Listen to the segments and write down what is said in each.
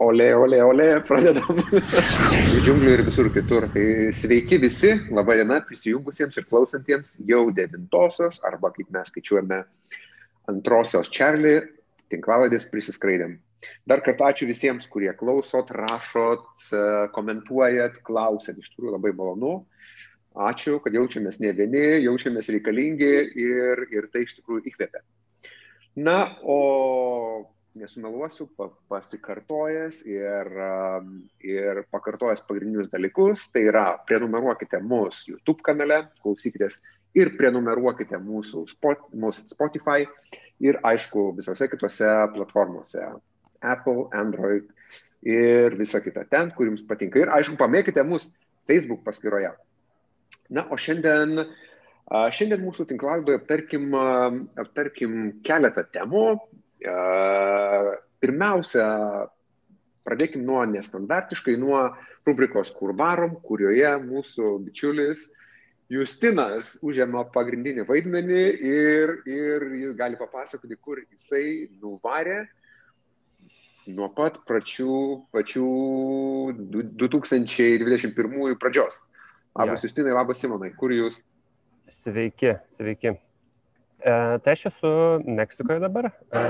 Olė, olė, olė, pradedam. Džiunglių ir visur kitur. Tai sveiki visi, laba diena prisijungusiems ir klausantiems jau devintosios, arba kaip mes skaičiuojame, antrosios Čarlį tinklaladės prisiskraidėm. Dar kartą ačiū visiems, kurie klausot, rašot, komentuojat, klausėt. Iš tikrųjų labai malonu. Ačiū, kad jaučiamės ne vieni, jaučiamės reikalingi ir, ir tai iš tikrųjų įkvėpia. Na, o nesumeluosiu, pa, pasikartojęs ir, ir pakartojęs pagrindinius dalykus. Tai yra, prenumeruokite mūsų YouTube kanale, klausykitės ir prenumeruokite mūsų, spot, mūsų Spotify ir aišku visose kitose platformose. Apple, Android ir visa kita ten, kur jums patinka. Ir aišku, pamėkite mūsų Facebook paskyroje. Na, o šiandien, šiandien mūsų tinklalaidoje aptarkim, aptarkim keletą temų, Pirmiausia, pradėkim nuo nestandartiškai, nuo rubrikos Kur varom, kurioje mūsų bičiulis Justinas užėmė pagrindinį vaidmenį ir, ir jis gali papasakoti, kur jisai nuvarė nuo pat pačių, pačių 2021 pradžios. Labas ja. Justinai, labas Simonai, kur jūs? Sveiki, sveiki. E, tai aš esu Meksikoje dabar, e,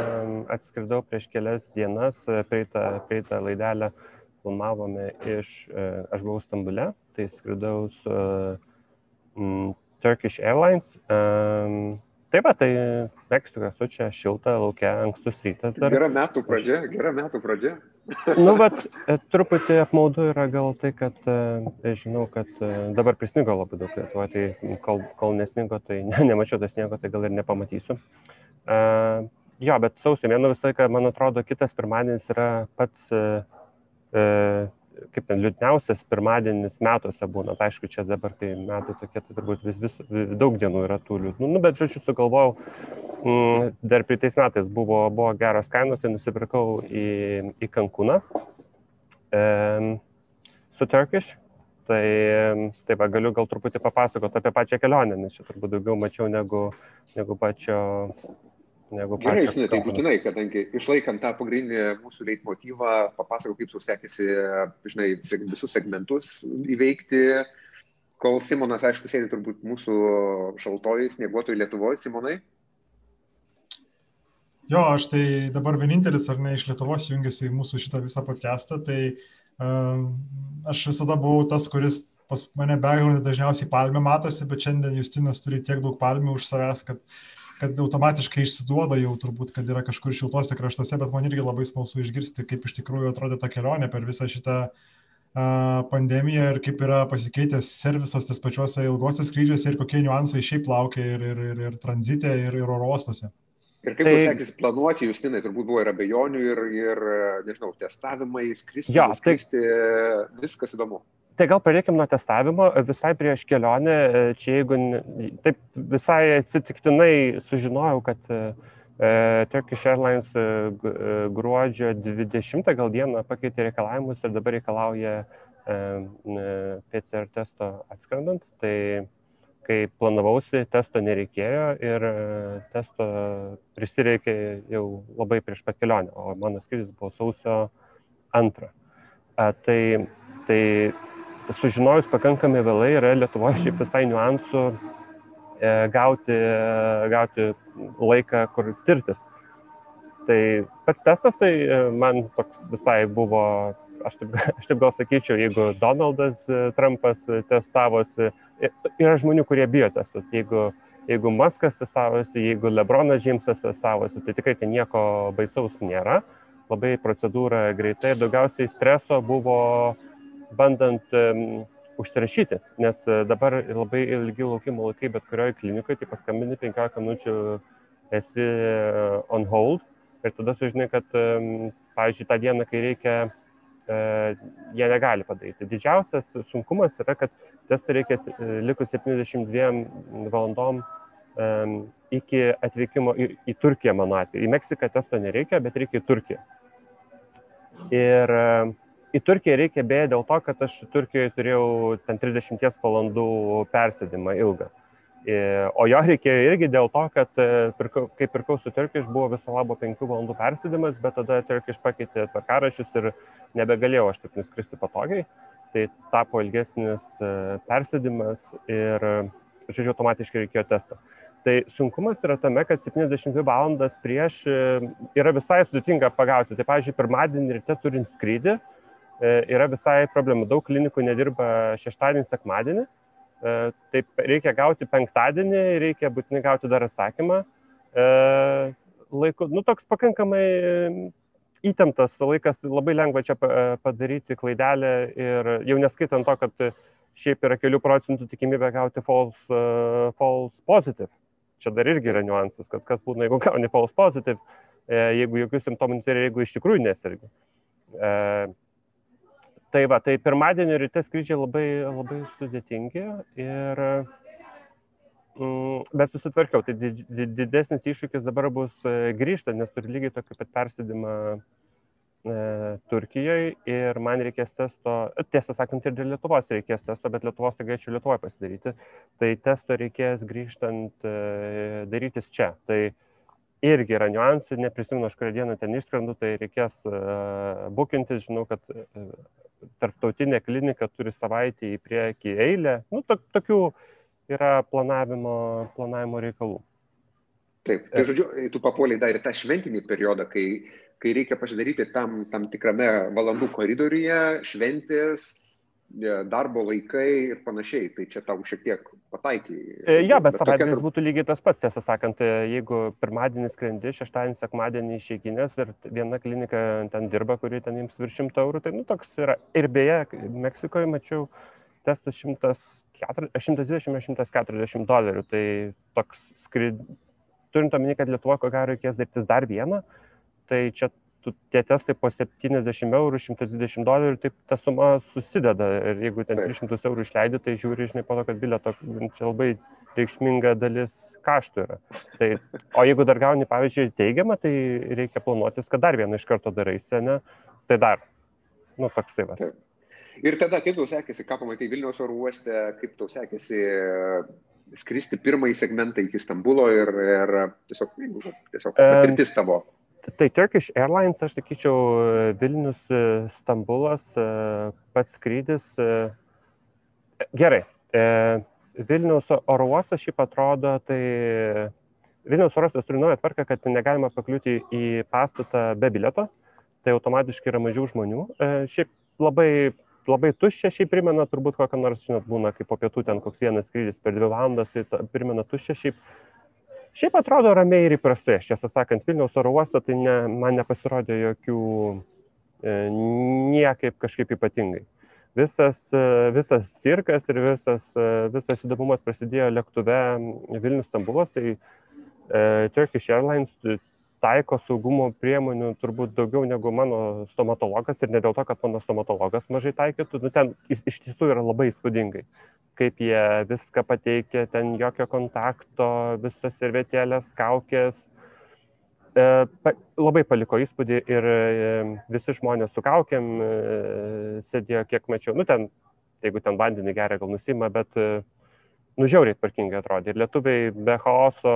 atskridau prieš kelias dienas, e, praeitą, praeitą laidelę filmavome iš, aš buvau Stambule, tai skridau su um, Turkish Airlines. Taip pat, tai Meksika, su čia šilta, laukia, ankstus rytas. Dar. Gera metų pradžia, gera metų pradžia. nu, bet truputį apmaudu yra gal tai, kad žinau, kad dabar prisnigo labai daug Lietuvoje, tai kol, kol nesnigo, tai ne, nemačiau tas sniego, tai gal ir nepamatysiu. Uh, jo, bet sausio mėno visą laiką, man atrodo, kitas pirmadienis yra pats uh, uh, kaip ten liūdniausias pirmadienis metuose būna. Tai aišku, čia dabar tai metai tokie, tai turbūt vis, vis, vis daug dienų yra tų liūdnų. Nu, bet žodžiu, sugalvojau, mm, dar prieitais metais buvo, buvo geros kainos, tai nusipirkau į, į Kankūną e, su Turkish. Tai taip, galiu gal truputį papasakoti apie pačią kelionę, nes čia turbūt daugiau mačiau negu, negu pačio negu Gerai, žinai, tai būtinai, kadangi išlaikant tą pagrindinį mūsų leitmotyvą, papasakau, kaip su sekėsi, žinai, visus segmentus įveikti, kol Simonas, aišku, sėdi turbūt mūsų šaltojai, snieguotojai Lietuvoje, Simonai. Jo, aš tai dabar vienintelis, ar ne, iš Lietuvos jungiasi į mūsų šitą visą podcastą, tai uh, aš visada buvau tas, kuris pas mane background dažniausiai palmė matosi, bet šiandien Justinas turi tiek daug palmių už savęs, kad uh, kad automatiškai išsiduoda jau turbūt, kad yra kažkur šiltuose kraštuose, bet man irgi labai smalsu išgirsti, kaip iš tikrųjų atrodė ta kelionė per visą šitą pandemiją ir kaip yra pasikeitęs servisas ties pačiuose ilgosios skrydžiuose ir kokie niuansai šiaip laukia ir, ir, ir, ir tranzite, ir, ir oro uostose. Ir kaip tai... sekėsi planuoti, Justinai, turbūt buvo ir abejonių, ir, ir nežinau, testavimai, skristi, ja, skristi tai... viskas įdomu. Tai gal pradėkime nuo testavimo. Visai prieš kelionę, e, čia jeigu taip visai atsitiktinai sužinojau, kad e, e Turkish Airlines e, gruodžio 20 gal dieną pakeitė reikalavimus ir dabar reikalauja e, PCR testo atskrendant. Tai kai planavausi, testo nereikėjo ir testo prisireikė jau labai prieš pat kelionę, o mano skrydis buvo sausio antrą. Tai, tai sužinojus pakankamai vėlai yra Lietuvoje šiaip visai niuansų e, gauti, gauti laiką, kur tirtis. Tai pats testas, tai e, man toks visai buvo, aš taip, aš taip gal sakyčiau, jeigu Donaldas e, Trumpas testavosi, yra žmonių, kurie bijo testų. Jeigu, jeigu Maskas testavosi, jeigu Lebronas Džeimsas testavosi, tai tikrai ten nieko baisaus nėra. Labai procedūra greitai ir daugiausiai streso buvo uh, bandant užsirašyti, nes e, dabar labai ilgi laukimo laikai bet kurioje klinikoje, tai paskambini 15 minučių esi e, on hold ir tada sužinai, kad, pavyzdžiui, tą dieną, kai reikia, uh, jie negali padaryti. Didžiausias sunkumas yra, kad testą reikia likus 72 valandom iki atvykimo į, į Turkiją, mano atveju. Į Meksiką testo nereikia, bet reikia į Turkiją. Ir uh, į Turkiją reikia beje dėl to, kad aš Turkijoje turėjau ten 30 valandų persėdimą ilgą. O jo reikėjo irgi dėl to, kad pirkau, kai pirkau su Turkish buvo viso labo 5 valandų persėdimas, bet tada Turkish pakeitė tvarkarašius ir nebegalėjau aš taip nuskristi patogiai. Tai tapo ilgesnis persėdimas ir, žodžiu, automatiškai reikėjo testo. Tai sunkumas yra tame, kad 72 valandas prieš yra visai sudėtinga pagauti. Tai, pavyzdžiui, pirmadienį ryte turint skrydį yra visai problemų. Daug klinikų nedirba šeštadienį, sekmadienį E, taip reikia gauti penktadienį, reikia būtinai gauti dar atsakymą. E, laiku, nu, toks pakankamai įtemptas laikas, labai lengva čia padaryti klaidelę ir jau neskaitant to, kad šiaip yra kelių procentų tikimybė gauti false, false positive. Čia dar irgi yra niuansas, kad kas būna, jeigu gauni false positive, jeigu jokių simptomų neturi, jeigu iš tikrųjų nesirgi. Tai va, tai pirmadienio ryte skrydžiai labai, labai sudėtingi, ir, mm, bet susitvarkiau. Tai didesnis iššūkis dabar bus e, grįžti, nes turiu lygiai tokį pat persidimą e, Turkijoje ir man reikės testo, tiesą sakant, ir dėl Lietuvos reikės testo, bet Lietuvos tai galėčiau Lietuvoje pasidaryti. Tai testo reikės grįžtant e, darytis čia. Tai, irgi yra niuansų, neprisimenu, aš kurią dieną ten išskrendu, tai reikės bukintis, žinau, kad tarptautinė klinika turi savaitę į priekį eilę, nu, to, tokių yra planavimo, planavimo reikalų. Taip, tai žodžiu, tu papuoliai dar ir tą šventinį periodą, kai, kai reikia pasidaryti tam, tam tikrame valandų koridoriuje, šventės, darbo laikai ir panašiai. Tai čia tau šiek tiek pataikai. E, ja, bet, bet savaitgalis tokia... būtų lygiai tas pats, tiesą sakant, e, jeigu pirmadienį skrendi, šeštadienį, sekmadienį išeiginės ir viena klinika ten dirba, kuri ten jums virš šimto eurų, tai nu toks yra. Ir beje, Meksikoje mačiau testas 120-140 dolerių, tai toks skrid... Turint omeny, kad Lietuvoje ko gero reikės darytis dar vieną, tai čia tu, tie testai po 70 eurų, 120 dolerių, taip ta suma susideda. Ir jeigu ten 300 eurų išleidi, tai žiūri, žinai, po to, kad bilieto čia labai reikšminga dalis kaštų yra. Tai, o jeigu dar gauni, pavyzdžiui, teigiamą, tai reikia planuotis, kad dar vieną iš karto daraisi, ne? Tai dar. Nu, toksai va. Taip. Ir tada, kaip tau sekėsi, ką pamatai Vilniaus oro uoste, kaip tau sekėsi skristi pirmąjį segmentą iki Stambulo ir, ir tiesiog, tiesiog patirtis tavo. Um, Tai Turkish Airlines, aš sakyčiau, Vilnius, e, Stambulas, e, pats skrydis. E, gerai, Vilnius oro uostas šiaip atrodo, tai Vilnius oro uostas turi naują tvarką, kad negalima pakliūti į pastatą be bileto, tai automatiškai yra mažiau žmonių. Šiaip labai, labai tuščia, šiaip primena, turbūt kokią nors, žinot, būna kaip po pietų ten koks vienas skrydis per dvi valandas, tai primena tuščia šiaip Šiaip atrodo ramiai ir įprastai, aš tiesą sakant, Vilniaus oro uostą tai ne, man nepasirodė jokių e, niekaip kažkaip ypatingai. Visas, e, visas cirkas ir visas, e, visas įdomumas prasidėjo lėktuve Vilnius Stambulas, tai e, Turkish Airlines taiko saugumo priemonių turbūt daugiau negu mano stomatologas ir ne dėl to, kad mano stomatologas mažai taikytų, nu, ten iš tiesų yra labai įspūdingai kaip jie viską pateikė, ten jokio kontakto, visas servetėlės, kaukės. E, pa, labai paliko įspūdį ir e, visi žmonės su kaukiam e, sėdėjo, kiek mačiau, nu ten, jeigu ten vandenį geria, gal nusima, bet nužiauriai tvarkingai atrodė. Ir lietuviai be chaoso,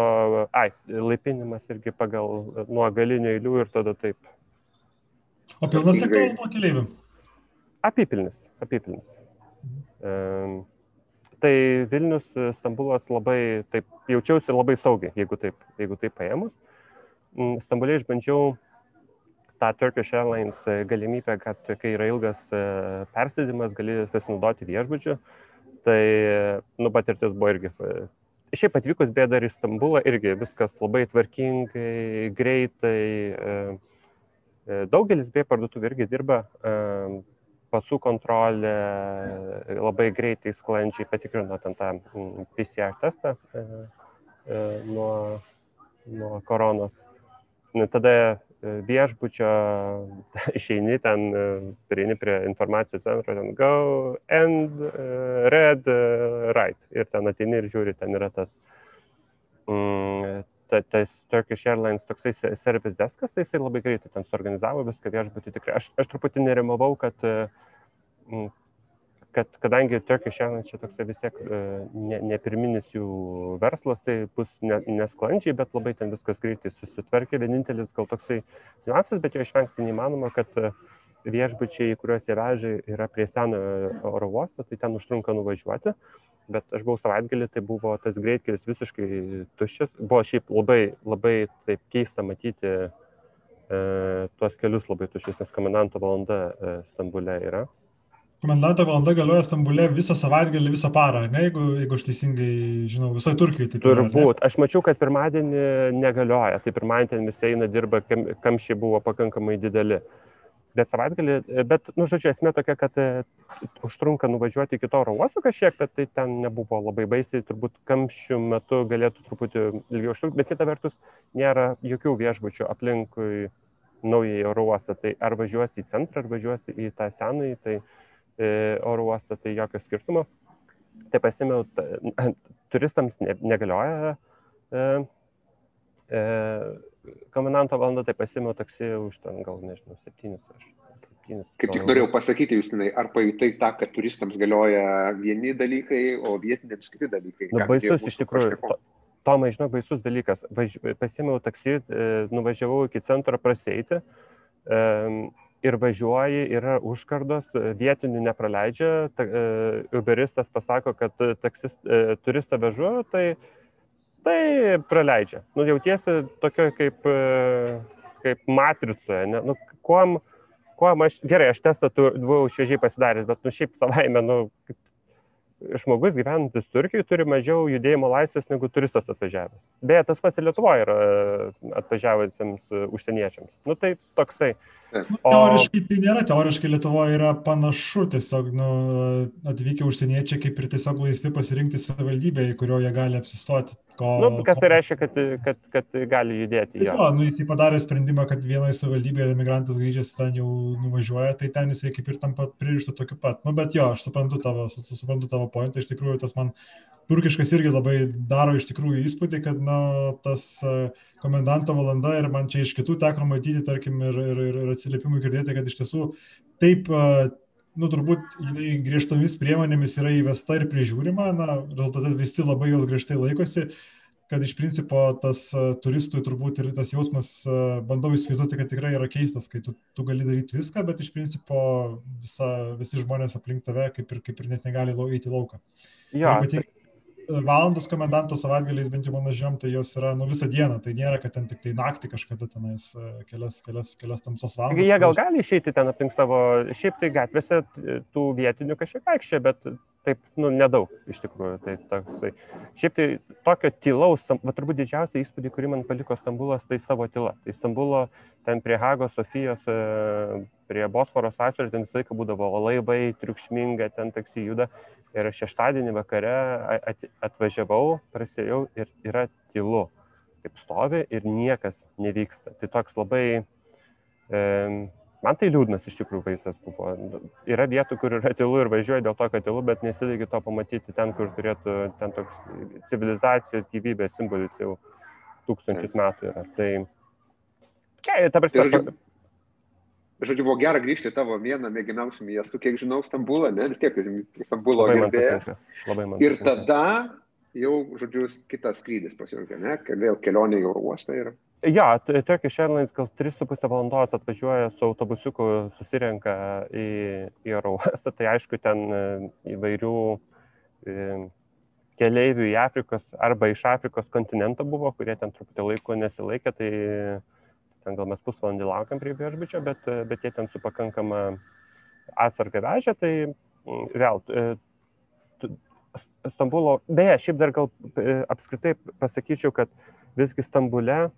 ai, laipinimas irgi pagal nuo galinių eilių ir tada taip. O pilnas lėktuvas buvo keliaivių? Apipilnis, apipilnis. Um, tai Vilnius, Stambulas labai, taip, jaučiausi labai saugiai, jeigu taip, jeigu taip paėmus. Mm, Stambulė išbandžiau tą Turkish Airlines e, galimybę, kad kai yra ilgas e, persėdimas, gali pasinaudoti viešbučiu. Tai, nu, patirtis buvo irgi. E, šiaip atvykus bėda ir į Stambulą, irgi viskas labai tvarkingai, greitai. Daugelis beje parduotuvų irgi dirba pasų kontrolė labai greitai, sklandžiai patikrino ten tą PCR testą e, e, nuo, nuo koronos. Nu, tada e, viešbučio išeini ten, prieini prie informacijos centro, ten go and red right. Ir ten ateini ir žiūri, ten yra tas mm, tas Turkish Airlines toksai service deskas, tai jisai labai greitai ten suorganizavo viską viešbutį tikrai. Aš, aš truputį nerimavau, kad kad kadangi Turkish Airlines čia toks vis tiek e, ne, ne pirminis jų verslas, tai bus ne, nesklandžiai, bet labai ten viskas greitai susitvarkė. Vienintelis gal toksai niuansas, bet jo išvengti neįmanoma, kad e, viešbučiai, kuriuos jie veža, yra prie senojo oro uosto, tai ten užtrunka nuvažiuoti. Bet aš buvau savaitgalį, tai buvo tas greitkelis visiškai tuščias. Buvo šiaip labai, labai taip keista matyti e, tuos kelius labai tuščius, nes komendanto valanda e, Stambule yra komendanto valanda galioja Stambulė visą savaitgalį, visą parą, ne, jeigu, jeigu aš teisingai žinau, visoje Turkijoje taip yra. Turbūt. Aš mačiau, kad pirmadienį negalioja, tai pirmadienį visi eina dirba, kam, kamščiai buvo pakankamai dideli. Bet savaitgalį, bet, nu, žodžiu, esmė tokia, kad e, užtrunka nuvažiuoti iki to oro uosto kažkiek, bet tai ten nebuvo labai baisiai, turbūt kamščių metu galėtų truputį ilgiau užtrukti, bet kita vertus nėra jokių viešbučių aplinkui naująjį oro uostą, tai ar važiuosi į centrą, ar važiuosi į tą senąjį, tai E, oro uostą, tai jokio skirtumo. Tai pasimiau, turistams negalioja e, e, komendanto valanda, tai pasimiau taksi už ten gal, nežinau, septynis aš. Kaip tik norėjau pasakyti, Justinai, ar pajutai tą, kad turistams galioja vieni dalykai, o vietiniams kiti dalykai? Na, baisus iš tikrųjų. To, Tomai, žinau, baisus dalykas. Važ... Pasimiau taksi, nuvažiavau iki centro praseiti ir važiuoji, yra užkardos, vietinių nepraleidžia, ta, e, uberistas pasako, kad taksis, e, turistą vežu, tai, tai praleidžia. Nu, jautiesi tokio kaip, e, kaip matricoje. Ne? Nu, kuom, kuom aš, gerai, aš testą buvau šviežiai pasidaręs, bet nu, šiaip savaime, nu, žmogus gyvenantis Turkijoje turi mažiau judėjimo laisvės negu turistas atvažiavęs. Beje, tas pats ir Lietuvoje yra atvažiavusiems užsieniečiams. Nu tai toksai. Nu, teoriškai tai nėra, teoriškai Lietuvoje yra panašu, tiesiog nu, atvykę užsieniečiai kaip ir tiesiog laisvi pasirinkti savivaldybę, į kurioje gali apsistoti. Ko, nu, kas tai reiškia, kad, kad, kad gali judėti? Jo, nu, jisai padarė sprendimą, kad vienoje savivaldybėje emigrantas grįžęs ten jau nuvažiuoja, tai ten jisai kaip ir tam pat pririštų tokiu pat. Nu, bet jo, aš suprantu tavo, suprantu tavo pointą, iš tikrųjų tas man turkiškas irgi labai daro iš tikrųjų įspūdį, kad na, tas komendanto valanda ir man čia iš kitų teko matyti, tarkim, ir, ir, ir atsiliepimų girdėti, kad iš tiesų taip, nu, turbūt jinai griežtomis priemonėmis yra įvesta ir prižiūrima, na, rezultate visi labai jos griežtai laikosi, kad iš principo tas turistui turbūt ir tas jausmas, bandau įsivaizduoti, kad tikrai yra keistas, kai tu, tu gali daryti viską, bet iš principo visa, visi žmonės aplink tave kaip ir, kaip ir net negali eiti lauką. Jo, tai valandos komendanto savaitgaliais, bent jau mano žinom, tai jos yra nu visą dieną, tai nėra, kad ten tik tai naktį kažkada tenais e, kelias, kelias, kelias tamsos valandas. Jie gal gali išeiti ten aplink savo, šiaip tai gatvėse tų vietinių kažkiek vaikščia, bet taip, nu, nedaug iš tikrųjų. Tai, tai, šiaip tai tokio tylaus, va turbūt didžiausia įspūdį, kurį man paliko Stambulas, tai savo tyla. Tai Stambulo ten prie Hagos, Sofijos, e, prie Bosforo sąsiaurio, ten visą laiką būdavo laivai, triukšminga, ten taksi juda. Ir šeštadienį vakare atvažiavau, prasėjau ir yra tylu. Kaip stovi ir niekas nevyksta. Tai toks labai, e, man tai liūdnas iš tikrųjų vaizdas buvo. Yra vietų, kur yra tylu ir važiuoju dėl to, kad tylu, bet nesidegi to pamatyti ten, kur turėtų, ten toks civilizacijos gyvybės simbolis jau tūkstančius metų yra. Tai, ja, ta prasme, tai žodžiu, buvo gera grįžti tavo vieną mėgimiausių miestų, kiek žinau, Stambulą, ne, vis tiek Stambulo gerbėjas. Ir tada jau, žodžiu, kitas skrydis pasirinkė, ne, vėl kelionė į oro uostą. Ir... Ja, Turkish Airlines gal 3,5 valandos atvažiuoja su autobusiuku, susirenka į, į oro uostą, tai aišku, ten e, įvairių e, keleivių į Afrikos arba iš Afrikos kontinento buvo, kurie ten truputį laiko nesilaikė, tai ten gal mes pusvalandį laukiam prie viešbučio, bet, bet jie ten su pakankama atsarga vežė, tai vėl Stambulo, beje, šiaip dar gal e, apskritai pasakyčiau, kad visgi Stambule,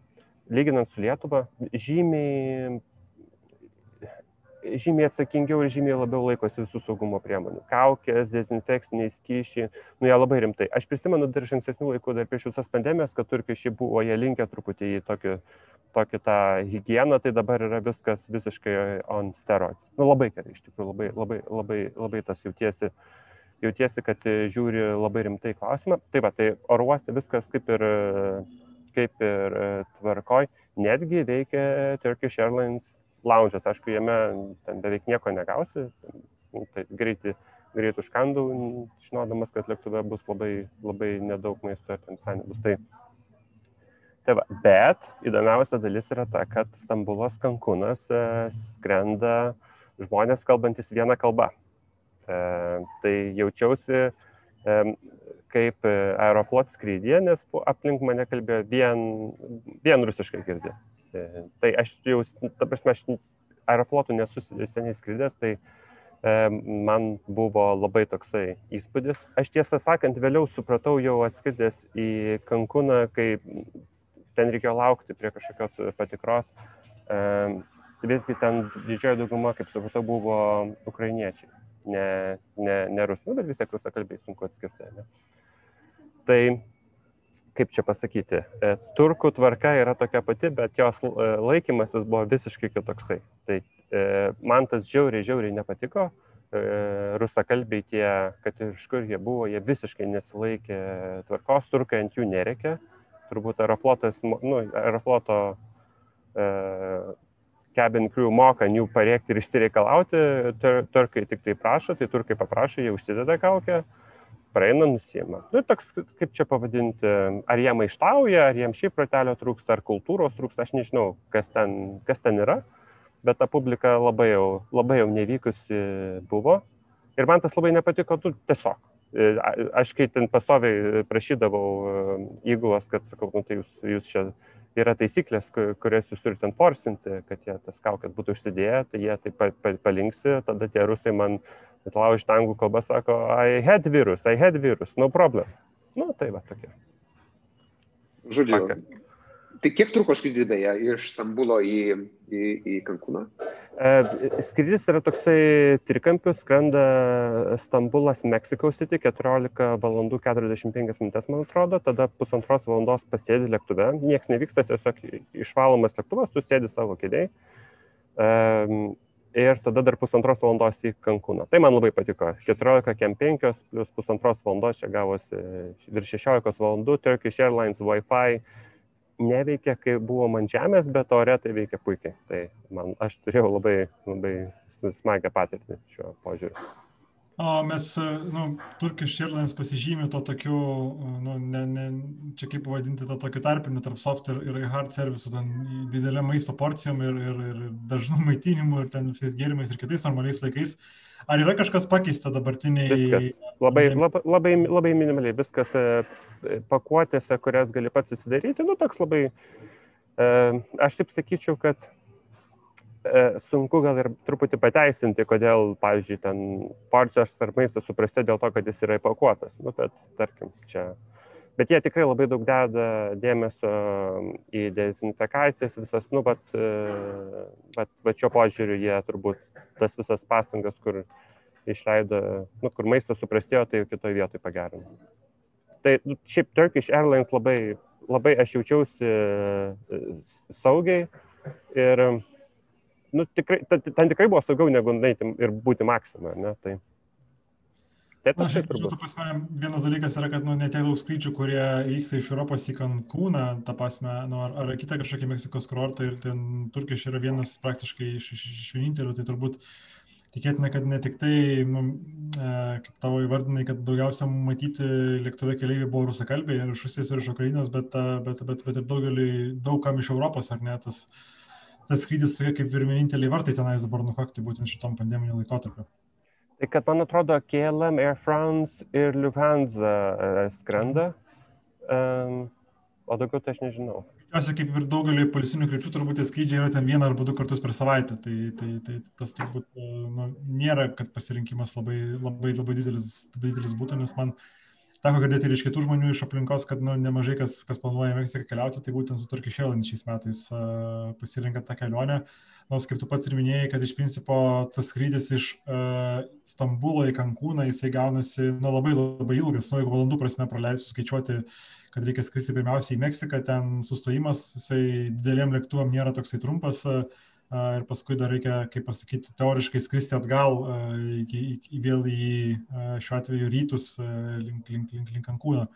lyginant su Lietuva, žymiai žymiai atsakingiau ir žymiai labiau laikosi visų saugumo priemonių. Kaukės, dezinfekciniai skyšiai, nu jie labai rimtai. Aš prisimenu dar iš ankstesnių laikų, dar prieš visas pandemijas, kad turkiai buvo jie linkę truputį į tokį, tokį tą higieną, tai dabar yra viskas visiškai on steroids. Nu labai gerai, iš tikrųjų, labai, labai, labai, labai tas jautiesi jautiesi, kad žiūri labai rimtai klausimą. Tai va, tai oro uoste viskas kaip ir, kaip ir tvarkoj, netgi veikia Turkish Airlines lounge'as, aišku, jame ten beveik nieko negausi, tai greitai, greit užkandau, žinodamas, kad lėktuve bus labai, labai nedaug maisto ir ten visai nebus. Tai, tai va, bet įdomiausia dalis yra ta, kad Stambulas Kankunas e, skrenda žmonės kalbantis vieną kalbą. E, tai jaučiausi e, kaip Aeroflot skrydyje, nes aplink mane kalbėjo vien, vien rusiškai girdė. E, tai aš jau, ta prasme, aš Aeroflotų nesu seniai skrydęs, tai E, man buvo labai toksai įspūdis. Aš tiesą sakant, vėliau supratau jau atskridęs į Kankuną, kai ten reikėjo laukti prie kažkokios patikros. E, visgi ten didžioji dauguma, kaip supratau, buvo ukrainiečiai, ne, ne, ne rusų, nu, bet vis tiek rusakalbiai sunku atskirti. Ne? Tai kaip čia pasakyti, e, turkų tvarka yra tokia pati, bet jos laikymasis buvo visiškai kitoksai. Tai E, man tas žiauriai, žiauriai nepatiko. E, rusakalbiai tie, kad iš kur jie buvo, jie visiškai nesilaikė tvarkos, turkai ant jų nereikia. Turbūt aeroflotas, nu, aerofloto e, cabin crew moka jų parėkti ir išsireikalauti, turkai tik tai prašo, tai turkai paprašo, jie užsideda kaukę, praeina, nusima. Nu, toks, kaip čia pavadinti, ar jie maištauja, ar jiems šiaip pratelio trūksta, ar kultūros trūksta, aš nežinau, kas ten, kas ten yra. Bet ta publika labai jau, labai jau nevykusi buvo. Ir man tas labai nepatiko, tu tiesiog. Aš kai ten pastoviai prašydavau e, įgulos, kad sakau, nu, tai jūs, jūs čia yra taisyklės, kurias jūs turite enforcinti, kad jie tas kaukės būtų užsidėję, tai jie taip palinksi, tada tie rusai man laužyti anglų kalbą sako, I had virus, I had virus, no problem. Nu, tai va tokia. Žodžiu, Paka. Tai kiek truko skrydis beje iš Stambulo į, į, į Kankūną? E, skrydis yra toksai trikampius, skrenda Stambulas, Mexico City, 14 valandų 45 minutės, man atrodo, tada pusantros valandos pasėdi lėktuve, niekas nevyksta, tiesiog išvalomas lėktuvas, tu sėdi savo kėdėjai. E, ir tada dar pusantros valandos į Kankūną. Tai man labai patiko. 14 kem 5 plus pusantros valandos čia gavosi virš 16 valandų, Turkish Airlines Wi-Fi neveikia, kai buvo man žemės, bet ore tai veikia puikiai. Tai man, aš turėjau labai, labai smagią patirtį šiuo požiūriu. O mes, nu, Turkish Airlines pasižymė to tokiu, nu, ne, ne, čia kaip pavadinti, to tokiu tarpiniu tarp soft ir, ir hard servisu, ten didelė maisto porcijom ir, ir, ir dažnų maitinimų ir ten visais gėrimais ir kitais normaliais laikais. Ar yra kažkas pakeista dabartiniai? Viskas. Labai, labai, labai, labai minimaliai. Viskas e, pakuotėse, kurias gali pats susidaryti, nu toks labai, e, aš taip sakyčiau, kad e, sunku gal ir truputį pateisinti, kodėl, pavyzdžiui, ten porcijos ar maistas suprastė dėl to, kad jis yra įpakuotas. Nu, bet, tarkim, čia. Bet jie tikrai labai daug deda dėmesio į dezinfekacijas, visas, nu, bet, bet, bet šio požiūriu jie turbūt tas visas pastangas, kur išleido, nu, kur maistas suprastėjo, tai kitoje vietoje pagerino. Tai nu, šiaip Turkish Airlines labai, labai aš jaučiausi e, saugiai ir nu, tikrai, ten tikrai buvo saugiau negu naiti ir būti maksimą. Ne? Tai, Taip, Na, šiaip, žinot, pasme, vienas dalykas yra, kad nu, netiek daug skrydžių, kurie vyksta iš Europos į Kankūną, ta prasme, nu, ar, ar kitą kažkokį Meksikos kurortą ir ten Turkiš yra vienas praktiškai iš, iš, iš vienintelių, tai turbūt tikėtina, kad ne tik tai, nu, e, kaip tavo įvardinai, kad daugiausia matyti lėktuve keliaiviai buvo rusakalbiai ir iš Rusijos ir iš Ukrainos, bet, bet, bet, bet ir daugelį, daugam iš Europos, ar ne, tas, tas skrydis tokie kaip ir vieninteliai vartai tenais dabar nukakti būtent šitom pandeminiu laikotarpiu. Tai kad man atrodo KLM, Air France ir Lufthansa e, skrenda, um, o daugiau tai aš nežinau. Tikiuosi, kaip ir daugelį polisinių krypčių, turbūt tie skrydžiai yra ten vieną arba du kartus per savaitę. Tai, tai, tai tas turbūt e, nu, nėra, kad pasirinkimas labai, labai, labai didelis, didelis būtų, nes man teko girdėti ir iš kitų žmonių iš aplinkos, kad nu, nemažai kas, kas planuoja Meksiką keliauti, tai būtent su Turkish Airlines šiais metais uh, pasirinka tą kelionę. Nors kaip tu pats ir minėjai, kad iš principo tas skrydis iš uh, Stambulo į Kankūną, jisai gaunasi nu, labai labai ilgas, nu, jeigu valandų prasme praleisiu skaičiuoti, kad reikia skristi pirmiausia į Meksiką, ten sustojimas, jisai dideliem lėktuvам nėra toksai trumpas. Ir paskui dar reikia, kaip pasakyti, teoriškai skristi atgal į, į, į, vėl į šiuo atveju rytus link, link, link, link Kankūno.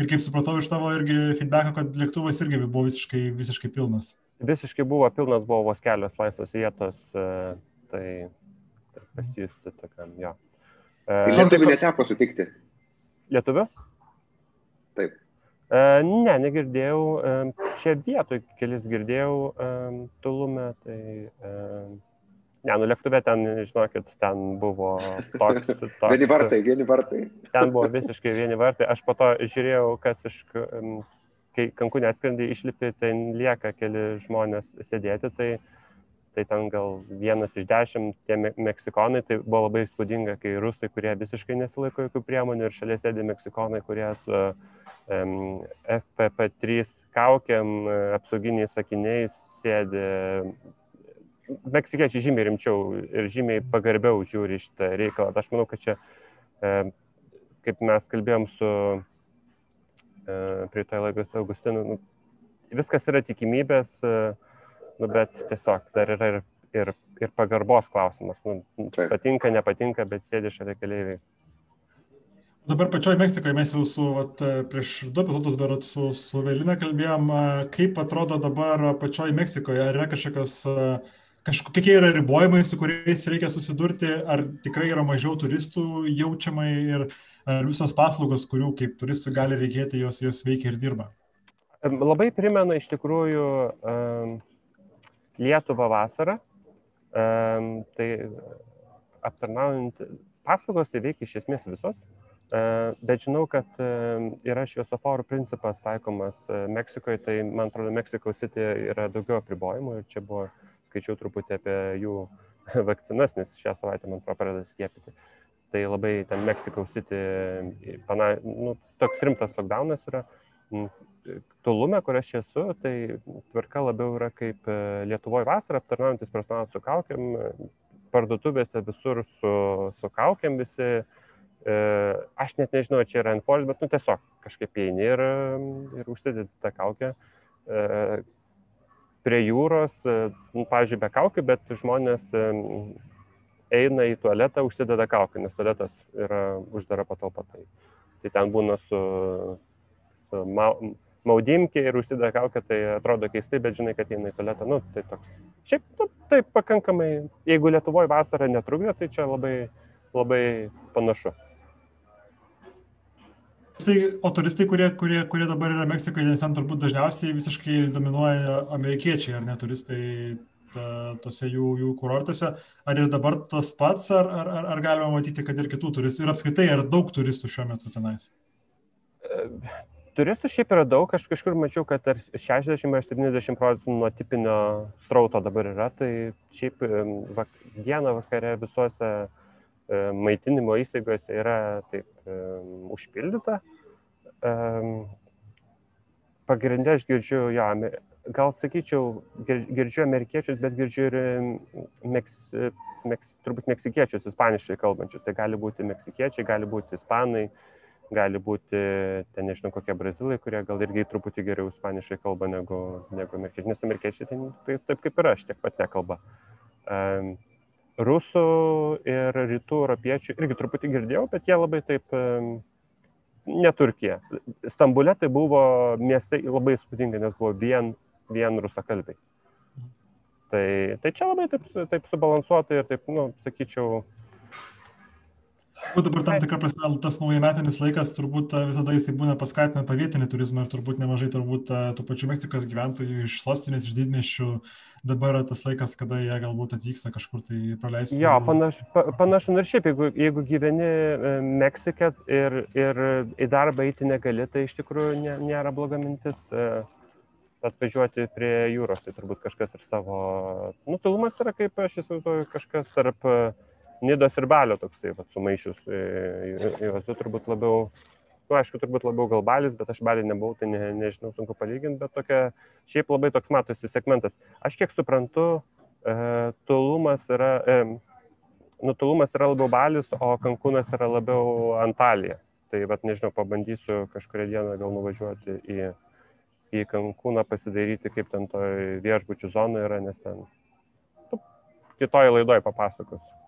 Ir kaip supratau iš tavo irgi feedbacko, kad lėktuvas irgi buvo visiškai, visiškai pilnas visiškai buvo pilnas, buvo vos kelios laisvos vietos, e, tai pasijusti tokiam, jo. Lietuvių neteko sutikti. Lietuvių? Taip. Ne, negirdėjau. Čia vietoj kelis girdėjau Tulume, tai Ne, nu lėktuve ten, žinokit, ten buvo toks. toks vieni vartai, vieni vartai. Ten buvo visiškai vieni vartai. Aš po to žiūrėjau, kas iš, kai kankūnė atskrendi, išlipi, ten lieka keli žmonės sėdėti, tai, tai ten gal vienas iš dešimt tie me meksikonai, tai buvo labai įspūdinga, kai rusai, kurie visiškai nesilaiko jokių priemonių ir šalia sėdi meksikonai, kurie su um, FPP3 kaukiam, apsauginiais sakiniais sėdi meksikiečiai žymiai rimčiau ir žymiai pagarbiau žiūri šitą reikalą. Aš manau, kad čia, e, kaip mes kalbėjom su e, prie to laikos Augustinu, nu, viskas yra tikimybės, e, nu, bet tiesiog dar yra ir, ir, ir pagarbos klausimas. Nu, patinka, nepatinka, bet sėdi šalia keliaiviai. Dabar pačioj Meksikoje mes jau su, vat, prieš du epizodus berot su, su Velina kalbėjom, kaip atrodo dabar pačioj Meksikoje, ar yra kažkokios kažkokie yra ribojimai, su kuriais reikia susidurti, ar tikrai yra mažiau turistų jaučiamai ir ar visos paslaugos, kurių kaip turistų gali reikėti, jos, jos veikia ir dirba. Labai primena iš tikrųjų um, Lietuvą vasarą. Tai aptarnaujant paslaugos tai veikia iš esmės visos, uh, bet žinau, kad yra šviesoforų principas taikomas uh, Meksikoje, tai man atrodo, Meksiko City yra daugiau apribojimų ir čia buvo skaičiau truputį apie jų vakcinas, nes šią savaitę, man pradeda skiepyti. Tai labai ten Mexico City, pana, nu, toks rimtas lockdownas yra. Tulume, kur aš esu, tai tvarka labiau yra kaip e, Lietuvoje vasarą, aptarnaujantis personalas su kaukiam, parduotuvėse visur su, su kaukiam visi. E, aš net nežinau, čia yra enforce, bet nu, tiesiog kažkaip eini ir, ir užsidedi tą kaukę. E, prie jūros, e, nu, pavyzdžiui, be kaukių, bet žmonės e, eina į tualetą, užsideda kaukę, nes tualetas yra uždara patalpa. Tai, tai ten būna su, su ma, maudimkė ir užsideda kaukę, tai atrodo keistai, bet žinai, kad eina į tualetą. Nu, tai toks. Šiaip, nu, tai pakankamai, jeigu Lietuvoje vasara netrukdo, tai čia labai, labai panašu. O turistai, kurie, kurie, kurie dabar yra Meksikoje, nes ten turbūt dažniausiai visiškai dominuoja amerikiečiai, ar ne turistai ta, tose jų, jų kurortuose. Ar ir dabar tas pats, ar, ar, ar, galima matyti, kad ir kitų turistų, ir apskaitai, ar daug turistų šiuo metu tenais? Turistų šiaip yra daug, aš kažkur mačiau, kad 60-70 procentų nuo tipinio strauto dabar yra, tai šiaip vak, dieną vakare visuose maitinimo įstaigose yra taip um, užpildyta. Um, Pagrindę aš girdžiu, jo, gal sakyčiau, girdžiu amerikiečius, bet girdžiu ir meks, meks, turbūt meksikiečius, ispaniškai kalbančius. Tai gali būti meksikiečiai, gali būti ispanai, gali būti, ten nežinau, kokie brazilai, kurie gal irgi truputį geriau ispaniškai kalba negu, negu amerikiečiai, nes amerikiečiai tai, tai taip kaip ir aš, tiek pat nekalba. Um, rusų ir rytų europiečių irgi truputį girdėjau, bet jie labai taip ne Turkija. Stambulė tai buvo mieste labai įspūdinga, nes buvo vien, vien rusakalbiai. Tai, tai čia labai taip, taip subalansuotai ir taip, nu, sakyčiau, Turbūt dabar tam tikrą prasme tas naujametinis laikas turbūt visada jisai būna paskatina tą vietinį turizmą ir turbūt nemažai turbūt tų pačių Meksikos gyventojų iš sostinės, iš didmešių dabar tas laikas, kada jie galbūt atvyksta kažkur tai praleisti. Jo, panašu, panašu ir šiaip, jeigu, jeigu gyveni e, Meksike ir, ir į darbą eiti negali, tai iš tikrųjų nė, nėra bloga mintis e, atvažiuoti prie jūros, tai turbūt kažkas ir savo, nutolumas yra kaip aš įsivaizduoju, kažkas tarp Nidos ir Balio toksai, va, sumaišius. Jos du turbūt labiau, nu, aišku, turbūt labiau gal Balis, bet aš Balį nebuvau, tai ne, nežinau, sunku palyginti, bet tokia, šiaip labai toks matosi segmentas. Aš kiek suprantu, e, tolumas yra, e, nutolumas yra labiau Balis, o Kankūnas yra labiau Antalija. Tai, bet nežinau, pabandysiu kažkurį dieną gal nuvažiuoti į, į Kankūną pasidaryti, kaip ten toj viešbučių zonoje yra, nes ten nu, kitoje laidoje papasakosiu.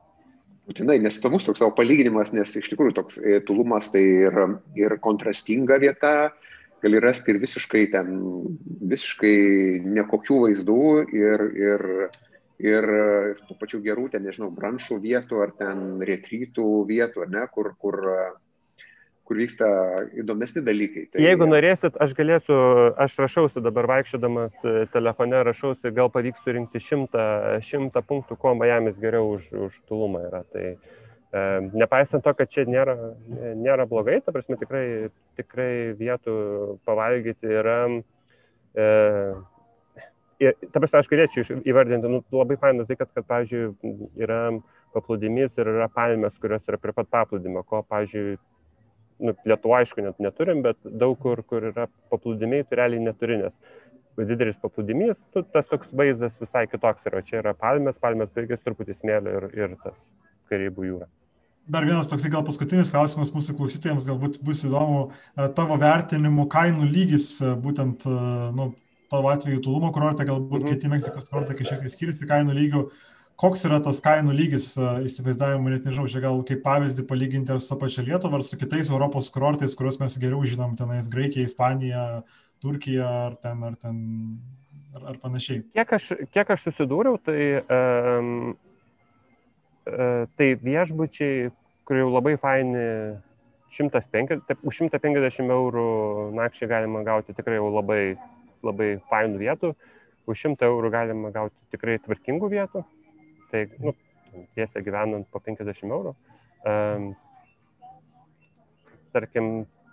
Būtinai, nes įdomus toks savo palyginimas, nes iš tikrųjų toks e, tulumas tai ir, ir kontrastinga vieta, gali rasti ir visiškai ten, visiškai nekokių vaizdų ir, ir, ir, ir tų pačių gerų, ten, nežinau, branšų vietų ar ten retrytų vietų, ne, kur, kur, kur vyksta įdomesni dalykai. Tai, Jeigu norėsit, aš galėsiu, aš rašausi dabar vaikščiodamas telefone, rašausi, gal pavyks surinkti šimtą, šimtą punktų, kuo Miamis geriau už, už Tulumą yra. Tai, e, Nepaisant to, kad čia nėra, nėra blogai, ta prasme tikrai, tikrai vietų pavalgyti yra. E, ir, ta prasme, aš galėčiau įvardinti, nu, labai fainas tai, kad, kad, pavyzdžiui, yra paplūdimys ir yra palmės, kurios yra prie pat paplūdimio, ko, pavyzdžiui, nu, Lietuva aišku net neturim, bet daug kur, kur yra paplūdimiai, tu realiai neturi, nes didelis paplūdimys, tu, tas toks vaizdas visai kitoks yra. Čia yra palmės, palmės baigės truputį smėlio ir, ir tas Karibų jūra. Dar vienas toksai gal paskutinis klausimas mūsų klausytojams, galbūt bus įdomu, e, tavo vertinimų kainų lygis, e, būtent e, nu, tavo atveju Tulumo kurorte, galbūt mhm. kiti Meksikos kurortai kažkiek tai skiriasi kainų lygių. Koks yra tas kainų lygis įsivaizdavimu, net nežinau, čia gal kaip pavyzdį palyginti ar su pačia Lietuva, ar su kitais Europos kurortais, kuriuos mes geriau žinom, tenais Graikija, Ispanija, Turkija ar ten, ar, ten, ar, ar panašiai. Kiek aš, kiek aš susidūriau, tai, um, uh, tai viešbučiai, kurie jau labai faini, 150, taip, už 150 eurų nakčiai galima gauti tikrai jau labai labai fainų vietų, už 100 eurų galima gauti tikrai tvarkingų vietų, tai, nu, tiesiai gyvenant po 50 eurų. Um, tarkim,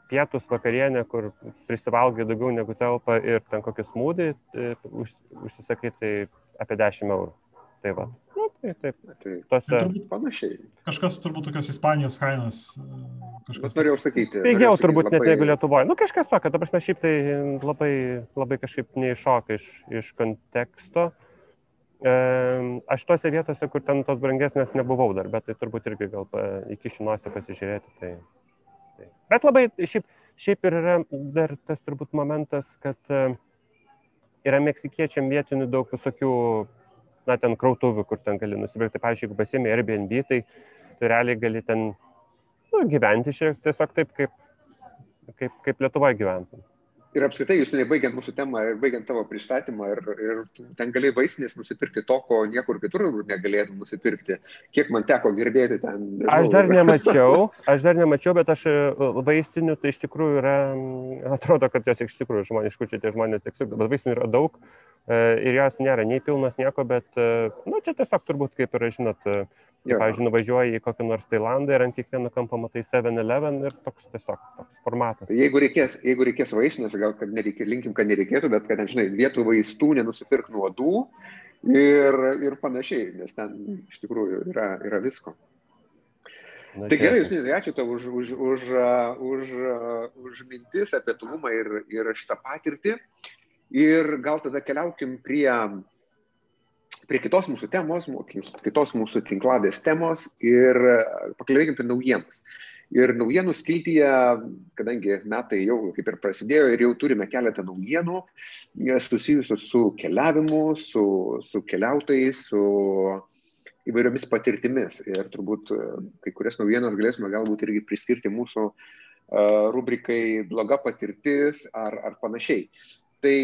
pietus vakarienė, kur prisivalgai daugiau negu telpa ir ten kokį smūdį tai, už, užsisakai, tai apie 10 eurų. Tai va. Nu, tai taip. Tai tose... turbūt panašiai. Kažkas turbūt tokios Ispanijos kainos. E, kažkas... Bet norėjau sakyti. Pigiau turbūt labai... net negu Lietuvoje. Nu, kažkas tokio, ta prasme, šiaip tai labai, labai kažkaip neiššoka iš, iš konteksto. E, aš tose vietose, kur ten tos brangesnės nebuvau dar, bet tai turbūt irgi gal pa, iki šinosio pasižiūrėti. Tai, tai. Bet labai, šiaip, šiaip ir yra dar tas turbūt momentas, kad e, yra meksikiečiam vietinių daug visokių na, ten krautuvių, kur ten gali nusipirkti. Pavyzdžiui, jeigu pasiemi Airbnb, tai tu realiai gali ten nu, gyventi šiek tiek tiesiog taip, kaip, kaip, kaip Lietuvoje gyventum ir apskritai, jūs nebaigiant mūsų temą ir baigiant tavo pristatymą, ir, ir ten gali vaistinės nusipirkti to, ko niekur kitur negalėtum nusipirkti. Kiek man teko girdėti ten. Nežinau. Aš dar nemačiau, aš dar nemačiau, bet aš e, vaistinių tai iš tikrųjų yra, atrodo, kad jos iš tikrųjų žmoniškų čia tie žmonės tik, bet vaistinių yra daug ir jos nėra nei pilnas nieko, bet, na, e, nu, čia tiesiog turbūt kaip yra, žinot, Jo. Pavyzdžiui, nuvažiuoji į kokį nors Tailandą ir ant kiekvieno kampo matai 7-Eleven ir toks tiesiog toks formatas. Jeigu reikės, jeigu reikės vaistinės, gal kad nereikia, linkim, kad nereikėtų, bet kad, žinai, vietų vaistų nenusipirk nuodų ir, ir panašiai, nes ten iš tikrųjų yra, yra visko. Na, tai gerai, jūs tai ačiū tau už, už, už, už, už mintis apie tulumą ir, ir šitą patirtį. Ir gal tada keliaukim prie prie kitos mūsų temos, kitos mūsų tinklavės temos ir e, pakalbėkime apie naujienas. Ir naujienų skiltyje, kadangi metai jau kaip ir prasidėjo ir jau turime keletą naujienų e, susijusių su keliavimu, su, su keliautojais, su įvairiomis patirtimis. Ir turbūt e, kai kurias naujienas galėsime galbūt irgi priskirti mūsų rubrikai bloga patirtis ar, ar panašiai. Tai...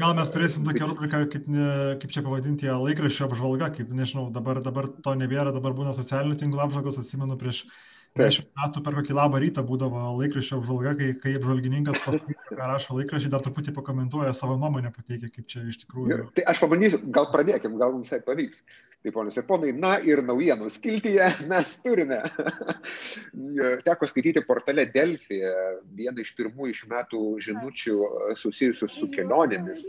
Gal mes turėsim tokią rubriką, kaip, ne, kaip čia pavadinti, laikraščio apžvalga, kaip nežinau, dabar, dabar to nebėra, dabar būna socialinių tinklų apžvalgos, atsimenu prieš Dešimt metų per kokį labą rytą būdavo laikraščio apžvalga, kai, kai apžvalgininkas paskaito, ką rašo laikraščiai, dar truputį pakomentuoja savo nuomonę, pateikia, kaip čia iš tikrųjų. Tai aš pabandysiu, gal pradėkim, gal mums tai pavyks. Tai ponios ir ponai, na ir naujienų skiltyje mes turime. Teko skaityti portale Delfi vieną iš pirmųjų šių metų žinučių susijusių su kelionėmis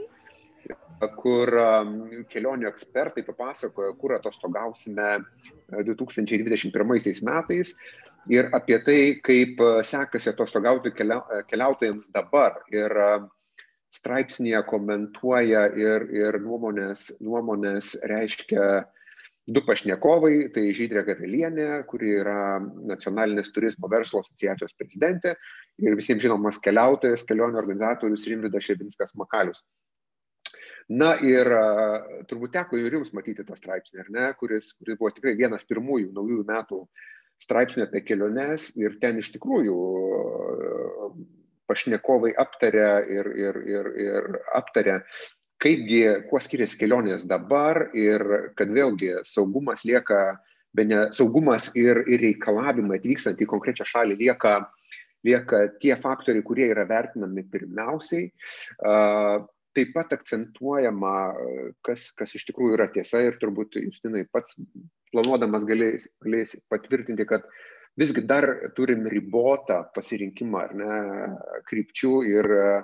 kur um, kelionių ekspertai papasakojo, kur atostogausime 2021 metais ir apie tai, kaip e, sekasi atostogauti keliautojams dabar. Ir e, straipsnėje komentuoja ir, ir nuomonės, nuomonės reiškia du pašnekovai, tai Žydrė Gavelienė, kuri yra nacionalinės turizmo verslo asociacijos prezidentė ir visiems žinomas keliautojas, kelionių organizatorius Rimvidas Šebinskas Makalius. Na ir turbūt teko ir jums matyti tą straipsnį, ar ne, kuris, kuris buvo tikrai vienas pirmųjų naujųjų metų straipsnių apie keliones ir ten iš tikrųjų pašnekovai aptarė ir, ir, ir, ir aptarė, kaipgi, kuo skiriasi kelionės dabar ir kad vėlgi saugumas lieka, be ne saugumas ir, ir reikalavimai atvykstant į konkrečią šalį lieka, lieka tie faktoriai, kurie yra vertinami pirmiausiai. Taip pat akcentuojama, kas, kas iš tikrųjų yra tiesa ir turbūt Justinai pats planuodamas galės, galės patvirtinti, kad visgi dar turim ribotą pasirinkimą ar ne krypčių ir uh,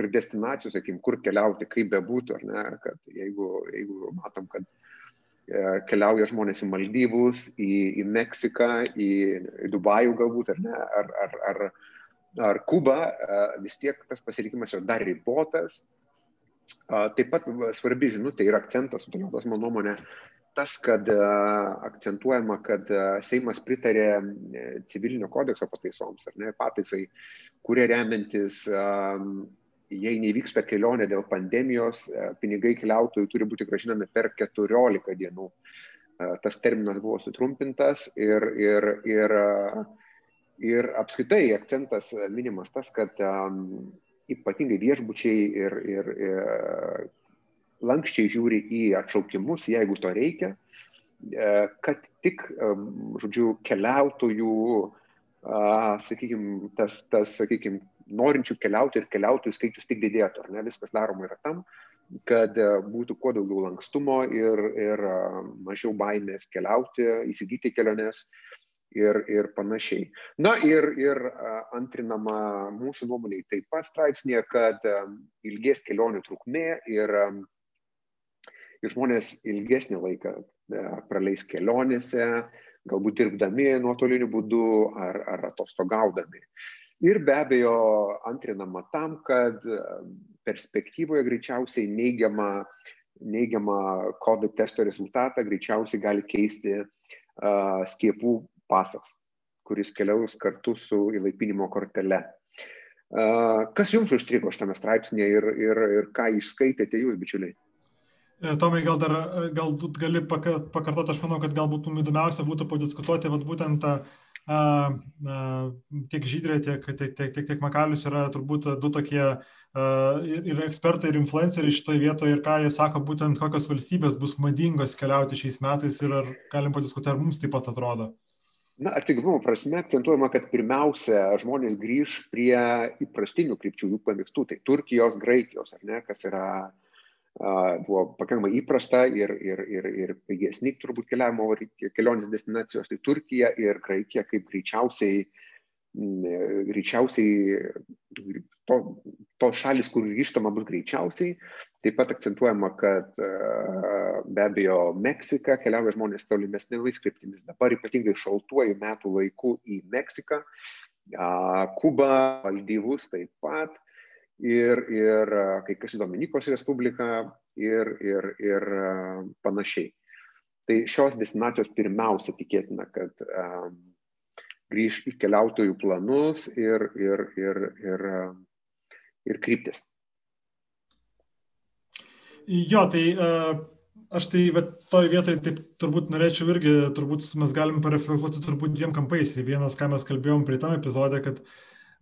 ir destinacijų, sakykim, kur keliauti, kaip bebūtų, ar ne, kad jeigu, jeigu matom, kad e, keliauja žmonės į Maldyvus, į, į Meksiką, į, į Dubajų galbūt, ar ne, ar, ar, ar, ar Kubą, e, vis tiek tas pasirinkimas yra dar ribotas. Taip pat svarbi žinutė ir akcentas, sudėliotas mano nuomonė, tas, kad akcentuojama, kad Seimas pritarė civilinio kodekso pataisoms, ar ne, pataisai, kurie remiantis jei nevyksta kelionė dėl pandemijos, e, pinigai keliautojų turi būti gražinami per 14 dienų. E, tas terminas buvo sutrumpintas ir, ir, ir, e, ir apskritai akcentas minimas tas, kad ypatingai viešbučiai ir, ir, ir lankščiai žiūri į atšaukimus, jeigu to reikia, kad tik, žodžiu, keliautojų, sakykime, tas, tas sakykime, norinčių keliauti ir keliautojų skaičius tik didėtų, ar ne, viskas daroma yra tam, kad e, būtų kuo daugiau lankstumo ir, ir e, mažiau baimės keliauti, įsigyti keliones ir, ir panašiai. Na ir, ir e, antrinama mūsų nuomonė taip pat straipsnėje, kad ilgės kelionių trukmė ir, ir žmonės ilgesnį laiką praleis kelionėse, galbūt dirbdami nuotoliniu būdu ar, ar atostogaudami. Ir be abejo antrinama tam, kad e, perspektyvoje greičiausiai neigiamą, neigiamą COVID testo rezultatą greičiausiai gali keisti uh, skiepų pasas, kuris keliaus kartu su įlaipinimo kortele. Uh, kas jums užstrigo šitame straipsnėje ir, ir, ir ką išskaitėte jūs, bičiuliai? Tomai, gal dar galbūt gali pakartoti, aš manau, kad galbūt įdomiausia būtų padiskutuoti vat, būtent tą uh, tiek Žydrė, tiek, tiek, tiek, tiek, tiek Makalius yra turbūt du tokie a, ir ekspertai, ir influenceriai šitoje vietoje ir ką jie sako, būtent kokios valstybės bus madingos keliauti šiais metais ir ar galim padiskutuoti, ar mums taip pat atrodo. Na, atsigavumo prasme akcentuojama, kad pirmiausia žmonės grįž prie įprastinių krypčių, jų pamėgstų, tai Turkijos, Graikijos, ar ne, kas yra uh, buvo pakankamai įprasta ir, ir, ir, ir pigesni turbūt keliavimo kelionės destinacijos, tai Turkija ir Graikija kaip greičiausiai, greičiausiai to, to šalis, kur grįžtama bus greičiausiai. Taip pat akcentuojama, kad be abejo Meksika keliauja žmonės tolimesnėmis kryptimis. Dabar ypatingai šaltuoju metų laiku į Meksiką, Kubą, Maldyvus taip pat ir, ir kai kas į Dominikos Respubliką ir, ir, ir panašiai. Tai šios destinacijos pirmiausia tikėtina, kad um, grįž į keliautojų planus ir, ir, ir, ir, ir kryptis. Jo, tai uh, aš tai toj vietoje taip turbūt norėčiau irgi, turbūt mes galim pareflektuoti turbūt dviem kampais. Vienas, ką mes kalbėjom prie tam epizodė, kad uh,